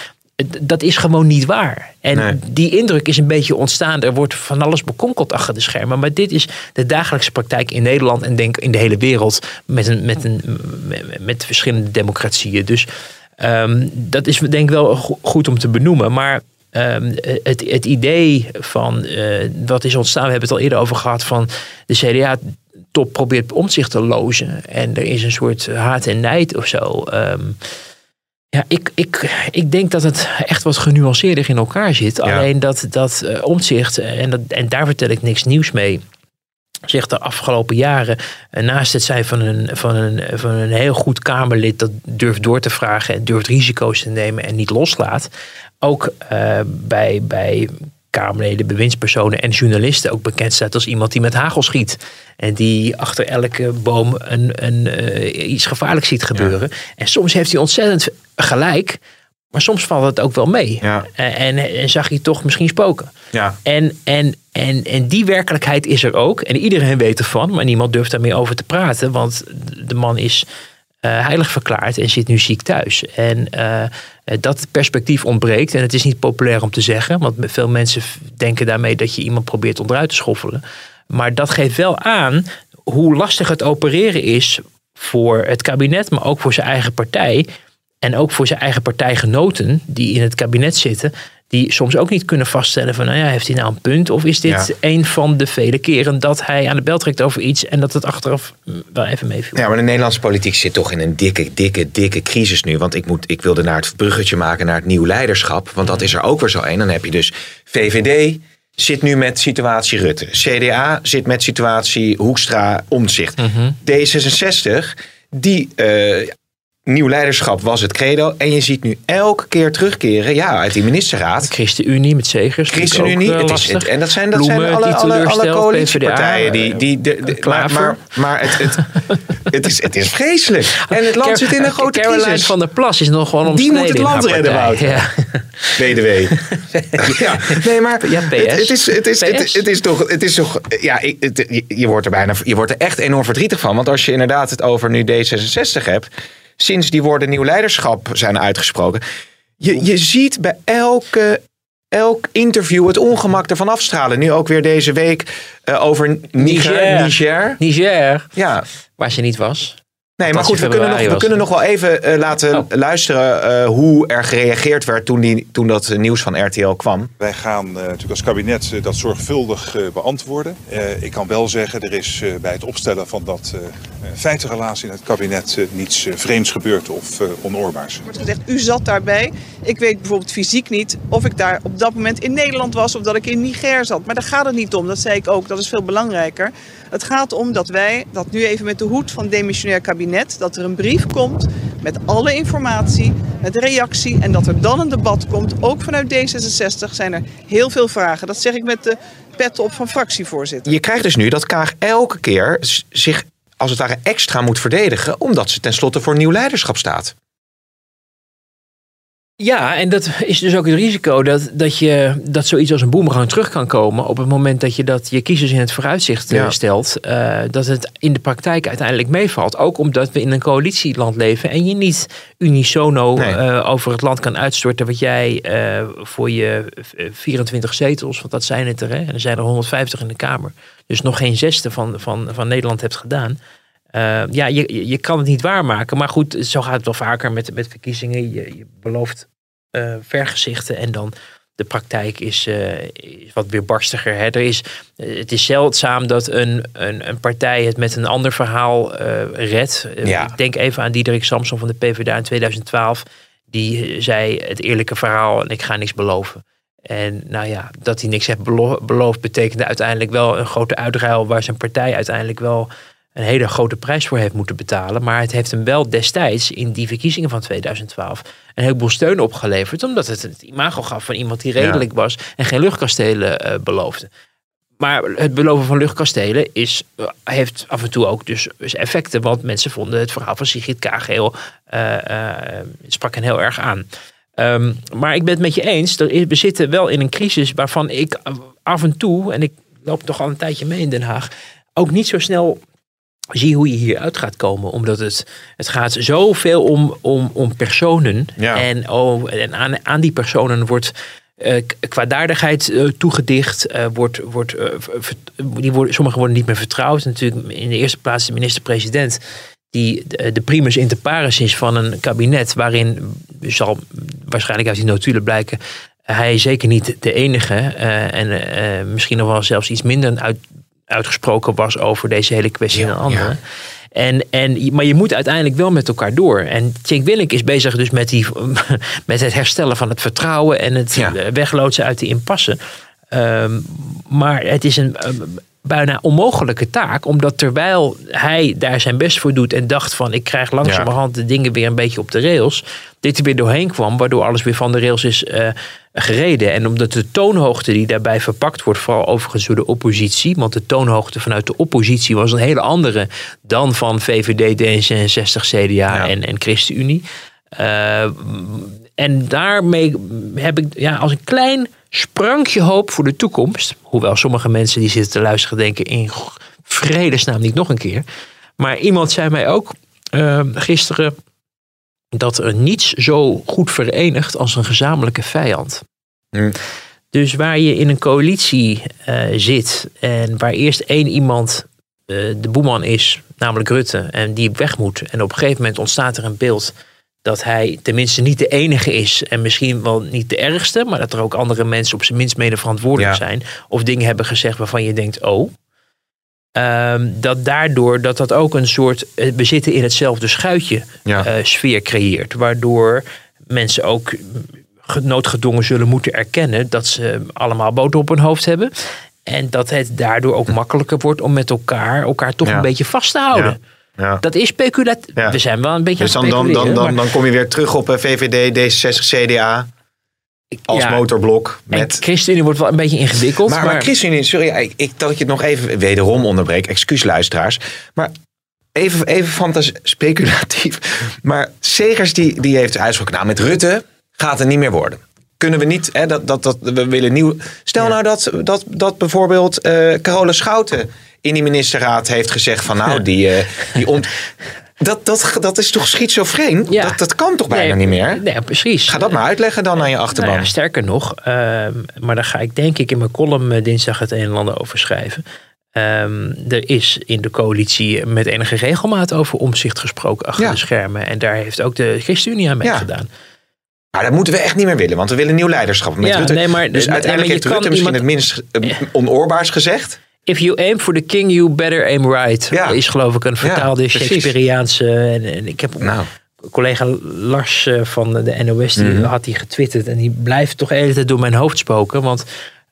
Dat is gewoon niet waar. En Nee. die indruk is een beetje ontstaan. Er wordt van alles bekonkeld achter de schermen. Maar dit is de dagelijkse praktijk in Nederland en denk in de hele wereld. Met, een, met, een, met, verschillende democratieën. Dus ehm, dat is denk ik wel go- goed om te benoemen. Maar ehm, het, het idee van eh, wat is ontstaan, we hebben het al eerder over gehad, van de CDA-top probeert om zich te lozen. En er is een soort haat en nijd of zo. Ehm, ja, ik, ik, ik denk dat het echt wat genuanceerder in elkaar zit. Alleen dat, dat eh, omzicht, en, dat, en daar vertel ik niks nieuws mee zich de afgelopen jaren, eh, naast het zijn van een, van, een, van een heel goed Kamerlid dat durft door te vragen en durft risico's te nemen en niet loslaat, ook eh, bij, bij Kamerleden, bewindspersonen en journalisten ook bekend staat als iemand die met hagel schiet. En die achter elke boom een, een, eh, iets gevaarlijks ziet gebeuren. En soms heeft hij ontzettend gelijk, maar soms valt het ook wel mee. Ja. Eh, en, en zag hij toch misschien spoken. Ja. En, en, en, en die werkelijkheid is er ook. En iedereen weet ervan, maar niemand durft daarmee over te praten. Want de man is eh, heilig verklaard en zit nu ziek thuis. En dat perspectief ontbreekt. En het is niet populair om te zeggen, want veel mensen denken daarmee dat je iemand probeert onderuit te schoffelen. Maar dat geeft wel aan hoe lastig het opereren is voor het kabinet, maar ook voor zijn eigen partij. En ook voor zijn eigen partijgenoten die in het kabinet zitten. Die soms ook niet kunnen vaststellen van, nou ja, heeft hij nou een punt? Of is dit Ja. een van de vele keren dat hij aan de bel trekt over iets en dat het achteraf wel even meeviel? Ja, maar de Nederlandse politiek zit toch in een dikke, dikke, dikke crisis nu. Want ik, moet, ik wilde naar het bruggetje maken naar het nieuw leiderschap. Want dat is er ook weer zo een. Dan heb je dus VVD zit nu met situatie Rutte. CDA zit met situatie Hoekstra Omtzigt. D66, die eh, nieuw leiderschap was het credo. En je ziet nu elke keer terugkeren ja, uit die ministerraad. ChristenUnie met Zegers. ChristenUnie, ook, het eh, is, het, lastig. en dat zijn, dat Bloemen, zijn alle, die alle, alle coalitiepartijen. Die, die, de, de- maar, maar, maar het, het, het, is, het is vreselijk. En het land zit in een grote Caroline crisis. van der Plas is nog gewoon Die omstreden moet het land redden. Ja. BDW. ja, nee, maar Ja, PS. Het, is, het, is, het, PS. het is toch, het is toch, ja, je, je wordt er bijna, je wordt er echt enorm verdrietig van. Want als je inderdaad het over nu D66 hebt, sinds die woorden nieuw leiderschap zijn uitgesproken, je, je ziet bij elke, elk interview het ongemak ervan afstralen. Nu ook weer deze week eh, over Niger. Niger. Niger. Niger, Ja, waar ze niet was. Nee, maar goed, we kunnen, nog, we was kunnen nog wel even eh, laten Oh. luisteren eh, hoe er gereageerd werd toen, die, toen dat nieuws van RTL kwam. Wij gaan eh, natuurlijk als kabinet dat zorgvuldig eh, beantwoorden. Eh, ik kan wel zeggen, er is eh, bij het opstellen van dat eh feitenrelatie in het kabinet niets vreemds gebeurd of eh, onoorbaars. wordt gezegd, u zat daarbij. Ik weet bijvoorbeeld fysiek niet of ik daar op dat moment in Nederland was of dat ik in Niger zat. Maar daar gaat het niet om, dat zei ik ook, dat is veel belangrijker. Het gaat om dat wij, dat nu even met de hoed van demissionair kabinet, dat er een brief komt met alle informatie, met reactie en dat er dan een debat komt. Ook vanuit D66 zijn er heel veel vragen. Dat zeg ik met de pet op van fractievoorzitter. Je krijgt dus nu dat Kaag elke keer zich als het ware extra moet verdedigen, omdat ze tenslotte voor nieuw leiderschap staat. Ja, en dat is dus ook het risico dat, dat, je, dat zoiets als een boemerang terug kan komen op het moment dat je dat je kiezers in het vooruitzicht eh, Ja. stelt. eh, dat het in de praktijk uiteindelijk meevalt. Ook omdat we in een coalitieland leven en je niet unisono Nee. eh, over het land kan uitstorten wat jij voor je eh, 24 zetels, want dat zijn het er, hè, en er zijn er 150 in de Kamer, dus nog geen zesde van, van, van Nederland hebt gedaan. Eh, ja, je, je- kan het niet waarmaken. Maar goed, zo gaat het wel vaker met, met verkiezingen. Je, je belooft eh, vergezichten en dan de praktijk is, eh, is wat weerbarstiger. Hè. Er is, het is zeldzaam dat een, een, een partij het met een ander verhaal redt. Ja. Ik denk even aan Diederik Samson van de PvdA in 2012. Die zei het eerlijke verhaal en ik ga niks beloven. En nou ja, dat hij niks heeft belo- beloofd betekende uiteindelijk wel een grote uitruil waar zijn partij uiteindelijk wel een hele grote prijs voor heeft moeten betalen. Maar het heeft hem wel destijds in die verkiezingen van 2012 een heleboel steun opgeleverd. Omdat het het imago gaf van iemand die redelijk was en geen luchtkastelen eh, beloofde. Maar het beloven van luchtkastelen is, eh, heeft af en toe ook dus dus effecten. Want mensen vonden het verhaal van Sigrid Kaag heel, eh, sprak hen heel erg aan. Ehm, maar ik ben het met je eens. We zitten wel in een crisis waarvan ik af en toe, en ik loop toch al een tijdje mee in Den Haag, ook niet zo snel zie hoe je hieruit gaat komen. Omdat het, het gaat zoveel om, om, om personen. Ja. En, oh, en aan, aan die personen wordt k- kwaadaardigheid eh, toegedicht. eh, wordt, wordt, die worden, sommigen worden niet meer vertrouwd. Natuurlijk in de eerste plaats de minister-president. Die de, de primus inter pares is van een kabinet. Waarin zal waarschijnlijk uit die notulen blijken. Hij is zeker niet de enige. en misschien nog wel zelfs iets minder uit, uitgesproken was over deze hele kwestie dan anderen. En, en, maar je moet uiteindelijk wel met elkaar door. En Cenk Willink is bezig dus met, die, met het herstellen van het vertrouwen en het Ja. eh, wegloodsen uit die impasse. Ehm, maar het is een bijna onmogelijke taak, omdat terwijl hij daar zijn best voor doet en dacht van ik krijg langzamerhand de dingen weer een beetje op de rails, dit er weer doorheen kwam, waardoor alles weer van de rails is eh, gereden. En omdat de toonhoogte die daarbij verpakt wordt, vooral overigens door de oppositie, want de toonhoogte vanuit de oppositie was een hele andere dan van VVD, D66, CDA Ja. en, en ChristenUnie. Eh, en daarmee heb ik ja, als een klein sprankje hoop voor de toekomst. Hoewel sommige mensen die zitten te luisteren denken in vredesnaam niet nog een keer. Maar iemand zei mij ook eh, gisteren dat er niets zo goed verenigt als een gezamenlijke vijand. Hm. Dus waar je in een coalitie eh, zit en waar eerst één iemand eh, de boeman is, namelijk Rutte, en die weg moet. En op een gegeven moment ontstaat er een beeld dat hij tenminste niet de enige is en misschien wel niet de ergste, maar dat er ook andere mensen op zijn minst mede verantwoordelijk Ja. zijn of dingen hebben gezegd waarvan je denkt, oh. Ehm, dat daardoor dat dat ook een soort eh, we zitten in hetzelfde schuitje Ja. eh, sfeer creëert, waardoor mensen ook ge- noodgedwongen zullen moeten erkennen dat ze allemaal boter op hun hoofd hebben. En dat het daardoor ook makkelijker wordt om met elkaar elkaar toch Ja. een beetje vast te houden. Ja. Dat is speculatief. Ja. We zijn wel een beetje Dus aan dan, het dan, dan, dan, maar dan kom je weer terug op eh, VVD, D66, CDA als ja, motorblok. En Met... ChristenUnie wordt wel een beetje ingewikkeld. Maar, Maar, maar ChristenUnie, sorry, ik, ik, dat ik je het nog even wederom onderbreek. Excuus luisteraars. Maar even, even fantas speculatief. Maar Segers die, die heeft uitgesproken, nou met Rutte gaat het niet meer worden. Kunnen we niet, hè, dat, dat, dat, we willen nieuw... Stel nou dat, dat, dat bijvoorbeeld eh Carola Schouten in die ministerraad heeft gezegd van nou, die, eh, die ont... Dat, dat, dat is toch schizofreen? Ja. Dat, dat kan toch bijna Nee, niet meer? Nee, precies. Ga dat maar uitleggen dan aan je achterban. Nou ja, sterker nog, ehm, maar daar ga ik denk ik in mijn column eh, dinsdag het een en ander over schrijven. Ehm, er is in de coalitie met enige regelmaat over omzicht gesproken achter Ja. de schermen. En daar heeft ook de ChristenUnie aan Ja. meegedaan. Maar dat moeten we echt niet meer willen, want we willen nieuw leiderschap. Met Ja, Rutte. nee, maar- dus nee, uiteindelijk maar je heeft Rutte misschien iemand- het minst eh, onoorbaars gezegd. If you aim for the king, you better aim right. Ja. Is geloof ik een vertaalde precies. Shakespeareaanse. En, en ik heb Nou, collega Lars eh, van de NOS, die Mhm. had die getwitterd. En die blijft toch de hele tijd door mijn hoofd spoken. Want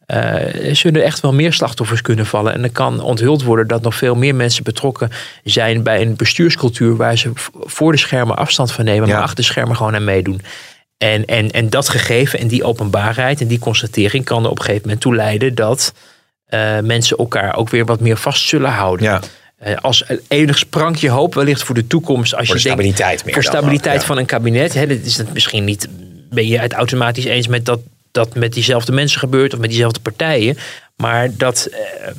er zullen echt wel meer slachtoffers kunnen vallen. En er kan onthuld worden dat nog veel meer mensen betrokken zijn bij een bestuurscultuur waar ze voor de schermen afstand van nemen, Ja. maar achter de schermen gewoon aan meedoen. En, en, en dat gegeven en die openbaarheid en die constatering kan er op een gegeven moment toe leiden dat eh, mensen elkaar ook weer wat meer vast zullen houden. ja. Eh, als enig sprankje hoop wellicht voor de toekomst. Als Voor de je denkt, stabiliteit meer voor dan stabiliteit ja. van een kabinet. Hè, dat is het misschien niet ben je het automatisch eens met dat dat met diezelfde mensen gebeurt of met diezelfde partijen. Maar dat eh,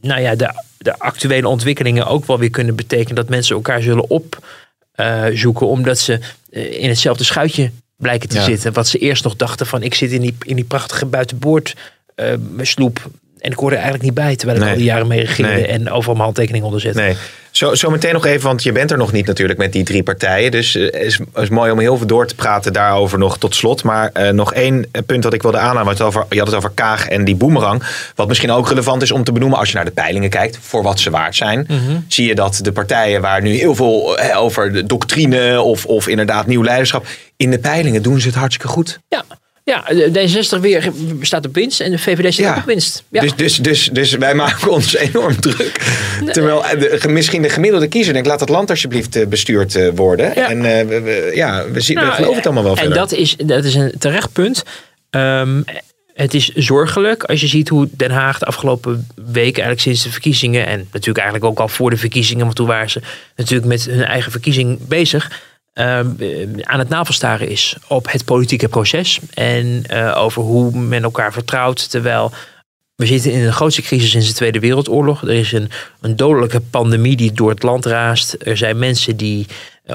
nou ja, de, de actuele ontwikkelingen ook wel weer kunnen betekenen dat mensen elkaar zullen opzoeken. omdat ze in hetzelfde schuitje blijken te Ja. zitten. Wat ze eerst nog dachten van ik zit in die, in die prachtige buitenboord eh, sloep. En ik hoor er eigenlijk niet bij, terwijl ik Nee. al die jaren mee regeerde Nee. en overal mijn handtekening onder zet. Nee. Zo, zo meteen nog even, want je bent er nog niet natuurlijk met die drie partijen. Dus het is, is mooi om heel veel door te praten daarover nog tot slot. Maar eh, nog één punt dat ik wilde aanhalen. over, je had het over Kaag en die boemerang. Wat misschien ook relevant is om te benoemen als je naar de peilingen kijkt. Voor wat ze waard zijn. Zie je dat de partijen waar nu heel veel eh, over de doctrine of, of inderdaad nieuw leiderschap. In de peilingen doen ze het hartstikke goed. Ja, ja de D66 weer staat op winst en de VVD staat Ja. ook op winst. Ja. Dus, dus, dus, dus wij maken ons enorm druk. Terwijl eh, de, misschien de gemiddelde kiezer denkt, laat het land alsjeblieft eh, bestuurd eh, worden. Ja. En eh, we, ja, we, zien, we Nou, geloven het allemaal wel En verder. dat is, dat is een terecht punt. Ehm, het is zorgelijk als je ziet hoe Den Haag de afgelopen weken, eigenlijk sinds de verkiezingen, en natuurlijk eigenlijk ook al voor de verkiezingen, want toen waren ze natuurlijk met hun eigen verkiezing bezig, ehm, eh, aan het navelstaren is op het politieke proces en eh, over hoe men elkaar vertrouwt. Terwijl we zitten in de grootste crisis sinds de Tweede Wereldoorlog. Er is een, een dodelijke pandemie die door het land raast. Er zijn mensen die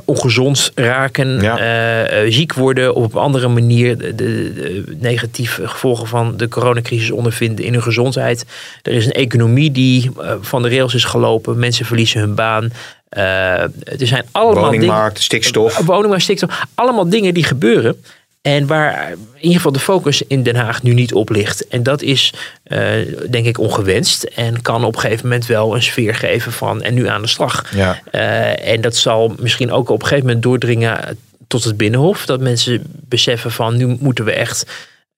ongezond raken, Ja. eh, eh, ziek worden, of op een andere manier de, de, de negatieve gevolgen van de coronacrisis ondervinden in hun gezondheid. Er is een economie die eh, van de rails is gelopen. Mensen verliezen hun baan. Eh, er zijn allemaal dingen. Woningmarkt, stikstof. Woningmarkt, stikstof. Allemaal dingen die gebeuren. En waar in ieder geval de focus in Den Haag nu niet op ligt. En dat is eh, denk ik ongewenst. En kan op een gegeven moment wel een sfeer geven van en nu aan de slag. Ja. Eh, en dat zal misschien ook op een gegeven moment doordringen tot het Binnenhof. Dat mensen beseffen van nu moeten we echt,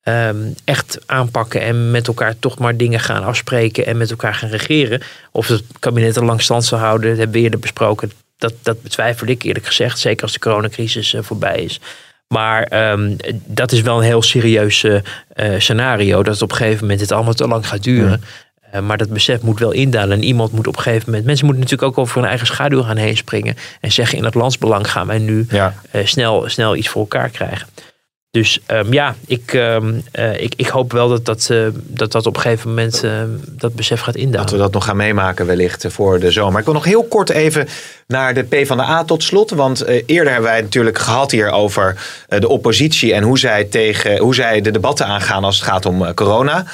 ehm, echt aanpakken. En met elkaar toch maar dingen gaan afspreken. En met elkaar gaan regeren. Of het kabinet er lang stand zal houden. Dat hebben we eerder besproken. Dat, dat betwijfel ik eerlijk gezegd. Zeker als de coronacrisis eh, voorbij is. Maar ehm, dat is wel een heel serieus eh, eh, scenario. Dat het op een gegeven moment het allemaal te lang gaat duren. Eh, maar dat besef moet wel indalen. En iemand moet op een gegeven moment. Mensen moeten natuurlijk ook over hun eigen schaduw gaan heen springen. En zeggen: in het landsbelang gaan wij nu Ja. snel, snel iets voor elkaar krijgen. Dus ehm, ja, ik, ehm, eh, ik, ik hoop wel dat dat, eh, dat, dat op een gegeven moment eh, dat besef gaat indalen. Dat we dat nog gaan meemaken wellicht voor de zomer. Ik wil nog heel kort even naar de PvdA tot slot. Want eerder hebben wij het natuurlijk gehad hier over de oppositie en hoe zij, tegen, hoe zij de debatten aangaan als het gaat om corona.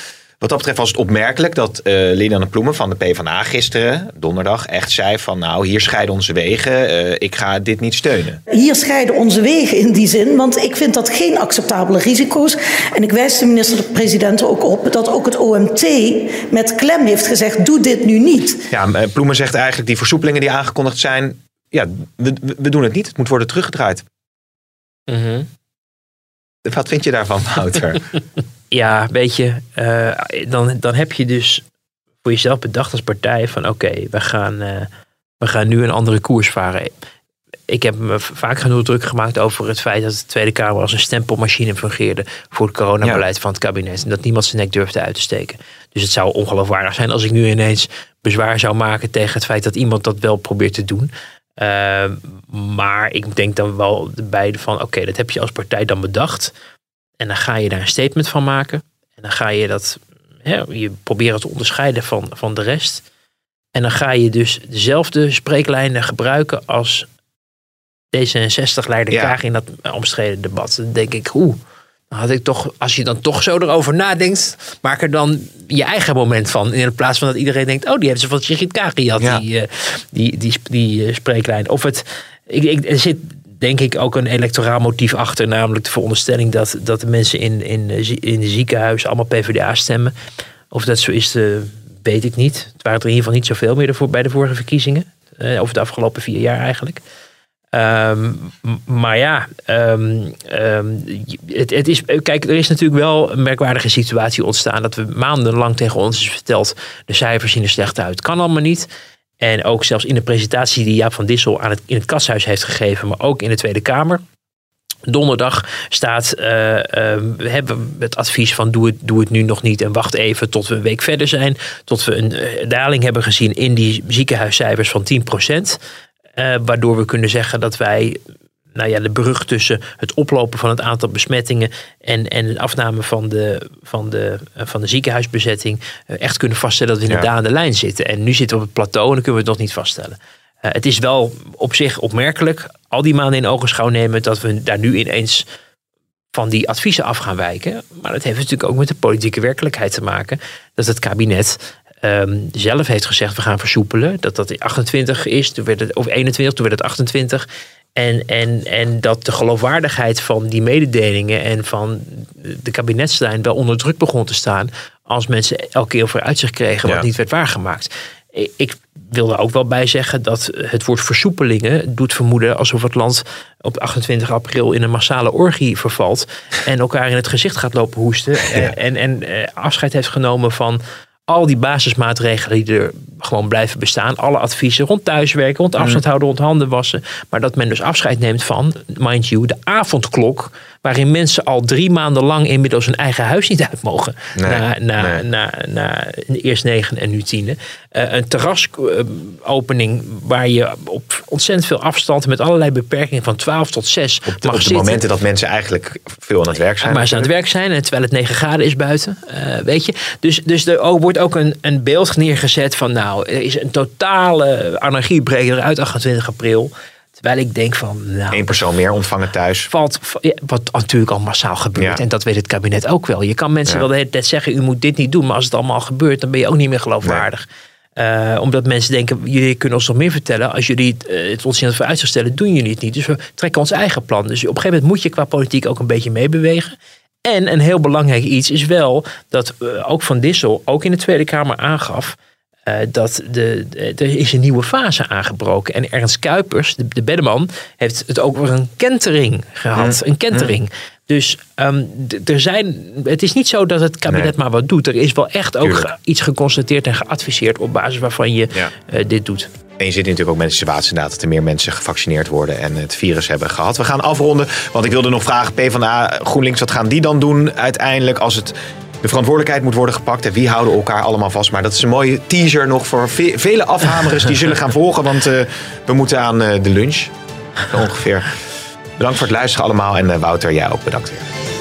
Wat dat betreft was het opmerkelijk dat eh Liliane Ploemen van de PvdA gisteren, donderdag, echt zei van nou hier scheiden onze wegen. Eh, ik ga dit niet steunen. Hier scheiden onze wegen in die zin, want ik vind dat geen acceptabele risico's. En ik wijs de minister-president ook op dat ook het OMT met klem heeft gezegd: doe dit nu niet. Ja, eh, Ploemen zegt eigenlijk die versoepelingen die aangekondigd zijn, ja, we, we- we doen het niet. Het moet worden teruggedraaid. Mhm. Wat vind je daarvan, Wouter? Ja, weet je, eh, dan, dan heb je dus voor jezelf bedacht als partij van oké, we, gaan, eh, we gaan nu een andere koers varen. Ik heb me vaak genoeg druk gemaakt over het feit dat de Tweede Kamer als een stempelmachine fungeerde voor het coronabeleid van het kabinet. En dat niemand zijn nek durfde uit te steken. Dus het zou ongeloofwaardig zijn als ik nu ineens bezwaar zou maken tegen het feit dat iemand dat wel probeert te doen. Eh, maar ik denk dan wel beide van oké, dat heb je als partij dan bedacht. En dan ga je daar een statement van maken. En dan ga je dat, hè, je proberen te onderscheiden van, van de rest. En dan ga je dus dezelfde spreeklijnen gebruiken als D66-leider Ja. Kaag in dat omstreden debat. Dan denk ik, oeh, dan had ik toch, als je dan toch zo erover nadenkt, maak er dan je eigen moment van. In plaats van dat iedereen denkt, oh, die hebben ze van Sigrid Kaag gehad, Ja. die, eh, die, die, die, eh, spreeklijn. Of het, ik, ik, er zit denk ik ook een electoraal motief achter, namelijk de veronderstelling dat, dat de mensen in, in, eh, in de ziekenhuizen allemaal PvdA stemmen. Of dat zo is, eh, weet ik niet. Het waren er in ieder geval niet zoveel meer bij de vorige verkiezingen. eh, over de afgelopen vier jaar eigenlijk. Ehm, maar ja, ehm, ehm, het, het is, kijk, er is natuurlijk wel een merkwaardige situatie ontstaan. Dat we maandenlang tegen ons is verteld, de cijfers zien er slecht uit. Kan allemaal niet. En ook zelfs in de presentatie die Jaap van Dissel aan het, in het kasthuis heeft gegeven, maar ook in de Tweede Kamer. Donderdag staat eh, eh, we hebben het advies van doe het, doe het nu nog niet en wacht even tot we een week verder zijn. Tot we een eh, daling hebben gezien in die ziekenhuiscijfers van 10%. eh, waardoor we kunnen zeggen dat wij nou ja, de brug tussen het oplopen van het aantal besmettingen en, en afname van de, van de, eh, van de ziekenhuisbezetting eh, echt kunnen vaststellen dat we inderdaad Ja. aan de lijn zitten. En nu zitten we op het plateau en dan kunnen we het nog niet vaststellen. Eh, het is wel op zich opmerkelijk, al die maanden in ogenschouw nemen, dat we daar nu ineens van die adviezen af gaan wijken. Maar dat heeft natuurlijk ook met de politieke werkelijkheid te maken. Dat het kabinet ehm, zelf heeft gezegd, we gaan versoepelen. Dat dat 28 is, toen werd het, of 21, toen werd het 28. En, en, en dat de geloofwaardigheid van die mededelingen en van de kabinetslijn wel onder druk begon te staan. Als mensen elke keer voor uitzicht kregen wat Ja. niet werd waargemaakt. Ik- wil er ook wel bij zeggen dat het woord versoepelingen doet vermoeden alsof het land op 28 april in een massale orgie vervalt. En elkaar in het gezicht gaat lopen hoesten. En, en eh, afscheid heeft genomen van al die basismaatregelen die er gewoon blijven bestaan. Alle adviezen rond thuiswerken, rond afstand houden, rond handen wassen. Maar dat men dus afscheid neemt van, mind you, de avondklok. Waarin mensen al drie maanden lang inmiddels hun eigen huis niet uit mogen. Nee, na, na, nee. na, na eerst negen en nu tienen. Eh, een terrasopening waar je op ontzettend veel afstand met allerlei beperkingen van 12 tot 6 Op de, mag op de zitten. momenten dat mensen eigenlijk veel aan het werk zijn. Maar ze aan het werk zijn, en terwijl het 9 graden is buiten. eh, weet je? Dus, dus er ook- wordt ook een, een beeld neergezet van, nou, er is een totale anarchiebreker uit 28 april. Terwijl ik denk van, nou, Eén persoon meer ontvangen thuis. valt, wat natuurlijk al massaal gebeurt. Ja. En dat weet het kabinet ook wel. Je kan mensen Ja. wel de hele tijd zeggen, u moet dit niet doen. Maar als het allemaal gebeurt, dan ben je ook niet meer geloofwaardig. Eh, omdat mensen denken, jullie kunnen ons nog meer vertellen. Als jullie het, eh, het ons niet voor uitzicht stellen, doen jullie het niet. Dus we trekken ons eigen plan. Dus op een gegeven moment moet je qua politiek ook een beetje meebewegen. En een heel belangrijk iets is wel dat eh, ook Van Dissel ook in de Tweede Kamer aangaf. Eh, dat de, de- er is een nieuwe fase aangebroken. En Ernst Kuipers, de, de beddeman, heeft het ook weer een kentering gehad. Een kentering. Dus ehm, er zijn, het is niet zo dat het kabinet Nee. maar wat doet. Er is wel echt ook ge- iets geconstateerd en geadviseerd op basis waarvan je Ja. eh, dit doet. En je zit natuurlijk ook met de situatie inderdaad dat er meer mensen gevaccineerd worden en het virus hebben gehad. We gaan afronden, want ik wilde nog vragen, PvdA, GroenLinks, wat gaan die dan doen uiteindelijk als het de verantwoordelijkheid moet worden gepakt? En wie houden elkaar allemaal vast? Maar dat is een mooie teaser nog voor ve- vele afhamerers die zullen gaan volgen, want eh, we moeten aan eh, de lunch. Ongeveer. Bedankt voor het luisteren allemaal en eh, Wouter, jij ook bedankt weer.